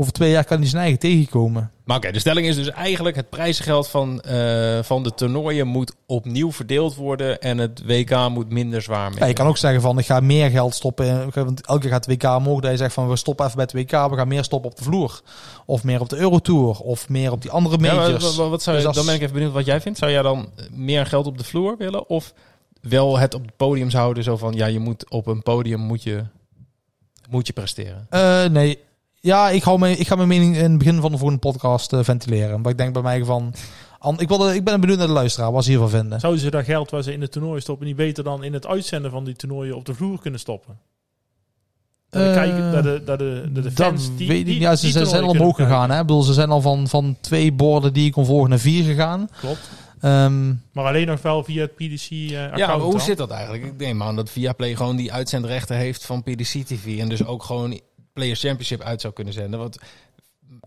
over twee jaar kan hij zijn eigen tegenkomen. Maar oké, de stelling is dus eigenlijk het prijzengeld van, eh, van de toernooien moet opnieuw verdeeld worden en het WK moet minder zwaar Ja, je kan ook zeggen van, ik ga meer geld stoppen. Want elke keer gaat het WK omhoog. Dat je zegt van, we stoppen even bij het WK. We gaan meer stoppen op de vloer. Of meer op de Eurotour. Of meer op die andere majors. wat, wat zou je, Dus als- dan ben ik even benieuwd wat jij vindt. Zou jij dan meer geld op de vloer willen? Of wel het op het podium houden? Zo van, ja, je moet op een podium moet je, moet je presteren. Eh, nee. Ja, ik, hou mijn, ik ga mijn mening in het begin van de volgende podcast eh, ventileren. Maar ik denk bij mij van... An- Ik, wilde, ik ben benieuwd naar de luisteraar, wat ze hiervan vinden. zouden ze dat geld waar ze in het toernooi stoppen niet beter dan in het uitzenden van die toernooien op de vloer kunnen stoppen? Dat de, Eh, kijken, de, dat de, dat de dat fans die, weet ik die, niet. Ja, ze zijn, al omhoog gegaan. Hè? Ik bedoel, ze zijn al van, van twee borden die ik kon volgen naar vier gegaan. Klopt. Ehm, Maar alleen nog wel via het PDC-account. Ja, maar hoe zit dat eigenlijk? Ik neem aan dat Viaplay gewoon die uitzendrechten heeft van PDC TV. En dus ook gewoon Players Championship uit zou kunnen zenden. Want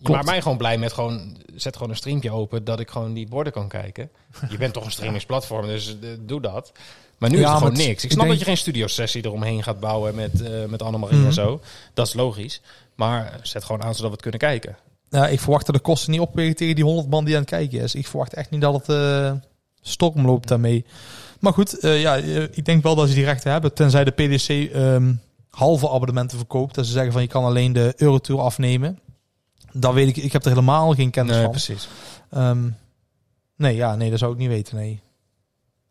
je maakt mij gewoon blij met gewoon... Zet gewoon een streampje open dat ik gewoon die borden kan kijken. Je bent toch een streamingsplatform, dus eh, doe dat. Maar nu Ja, is het gewoon het- niks. Ik ik snap denk- dat je geen studiosessie eromheen gaat bouwen met, eh met Annemarie Mhm. en zo. Dat is logisch. Maar zet gewoon aan zodat we het kunnen kijken. ja, ik verwacht dat de kosten niet opwegen tegen die 100 man die aan het kijken is. Ik verwacht echt niet dat het storm loopt daarmee. Maar goed, ja, ik denk wel dat ze die rechten hebben. Tenzij de PDC ehm, halve abonnementen verkoopt. Dat ze zeggen van je kan alleen de Eurotour afnemen. Dat weet ik. Ik heb er helemaal geen kennis van. precies. Ehm, nee, ja, nee, dat zou ik niet weten. Nee.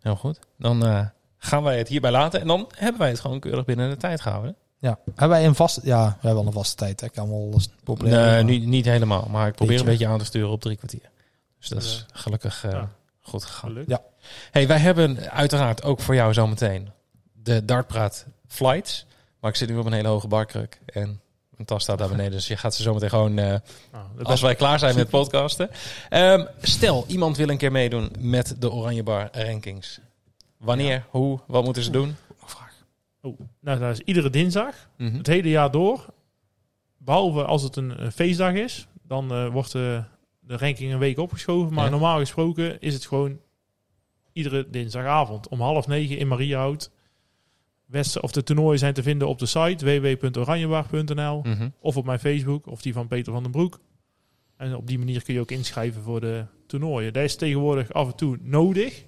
Heel goed. Dan eh, gaan wij het hierbij laten. En dan hebben wij het gewoon keurig binnen de tijd gehouden. Ja, hebben wij een vaste... Ja, we hebben wel een vaste tijd. hè. Ik kan wel eens populair. Nee, niet, niet helemaal. Maar ik probeer Beetje. een beetje aan te sturen op drie kwartier. Dus dat is gelukkig eh, Ja. goed gegaan. Gelukt. Ja. Hey, wij hebben uiteraard ook voor jou zometeen de Dartpraat Flights. Maar ik zit nu op een hele hoge barkruk. En mijn tas staat daar beneden. Dus je gaat ze zometeen gewoon... eh, dat als wij klaar zijn met podcasten. Ehm, stel, iemand wil een keer meedoen met de Oranje Bar Rankings. Wanneer? Hoe? Wat moeten ze doen? Oh, nou, dat is iedere dinsdag. Mhm. Het hele jaar door. Behalve als het een, een feestdag is. Dan eh, wordt de, de ranking een week opgeschoven. Maar Ja. normaal gesproken is het gewoon iedere dinsdagavond. Om half negen in Mariehout. West, of de toernooien zijn te vinden op de site www.oranjebar.nl. Mhm. Of op mijn Facebook. Of die van Peter van den Broek. En op die manier kun je ook inschrijven voor de toernooien. Dat is tegenwoordig af en toe nodig.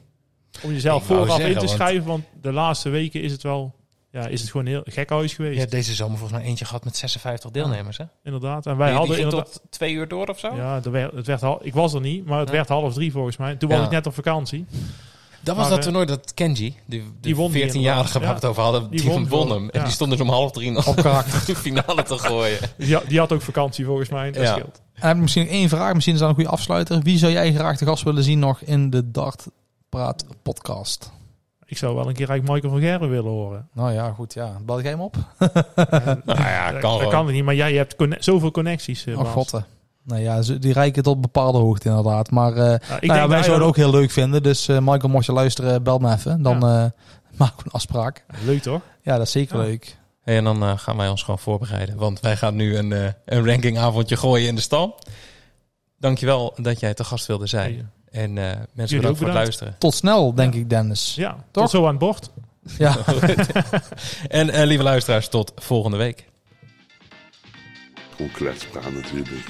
Om jezelf Ik vooraf zeggen, in te schrijven. Want de laatste weken is het wel... Ja, is het gewoon heel gek huis geweest. Je hebt deze zomer volgens mij eentje gehad met 56 deelnemers. Hè? Inderdaad. En wij Die- hadden die inderdaad... tot twee uur door of zo? Ja, er werd, het werd ik was er niet, maar het Ja. werd half drie volgens mij. Toen Ja. was ik net op vakantie. Dat was Maar, dat eh, toernooi dat Kenji, die, die die won die 14-jarige waar we het over hadden, die, Die won hem. En ja. die stond dus om half drie nog Op karakter. de finale te gooien. Die, had- die had ook vakantie volgens mij. Dat Ja. scheelt. En heb ik misschien één vraag. Misschien is dat een goede afsluiter. Wie zou jij graag de gast willen zien nog in de Dart Praat podcast? Ik zou wel een keer eigenlijk Michael van Gerwen willen horen. Nou ja, goed. Ja. Bel jij hem op? En- Nou ja, dat- kan dat kan het niet, maar jij hebt conne- zoveel connecties. eh, Oh. Nou ja, ze- die reiken tot bepaalde hoogte inderdaad. Maar eh, Ja, nou ja, wij dat zouden het ook heel leuk vinden. Dus eh, Michael, mocht je luisteren, bel me even. Dan eh, maken we een afspraak. Leuk toch? Ja, dat is zeker Ja. leuk. Hey, en dan eh, gaan wij ons gewoon voorbereiden. Want wij gaan nu een, eh, een rankingavondje gooien in de stal. Dankjewel dat jij te gast wilde zijn. En eh, mensen bedankt ook voor het luisteren. Tot snel, denk ik, Dennis. Ja, Toch? tot zo aan het bord. Ja. en eh, lieve luisteraars, tot volgende week. Gewoon kletspraat natuurlijk.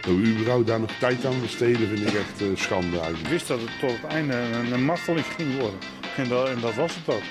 Dat we überhaupt daar nog tijd aan besteden vind ik echt eh, schande Ik wist dat het tot het einde een, een marteling ging worden. En dat, en dat was het ook.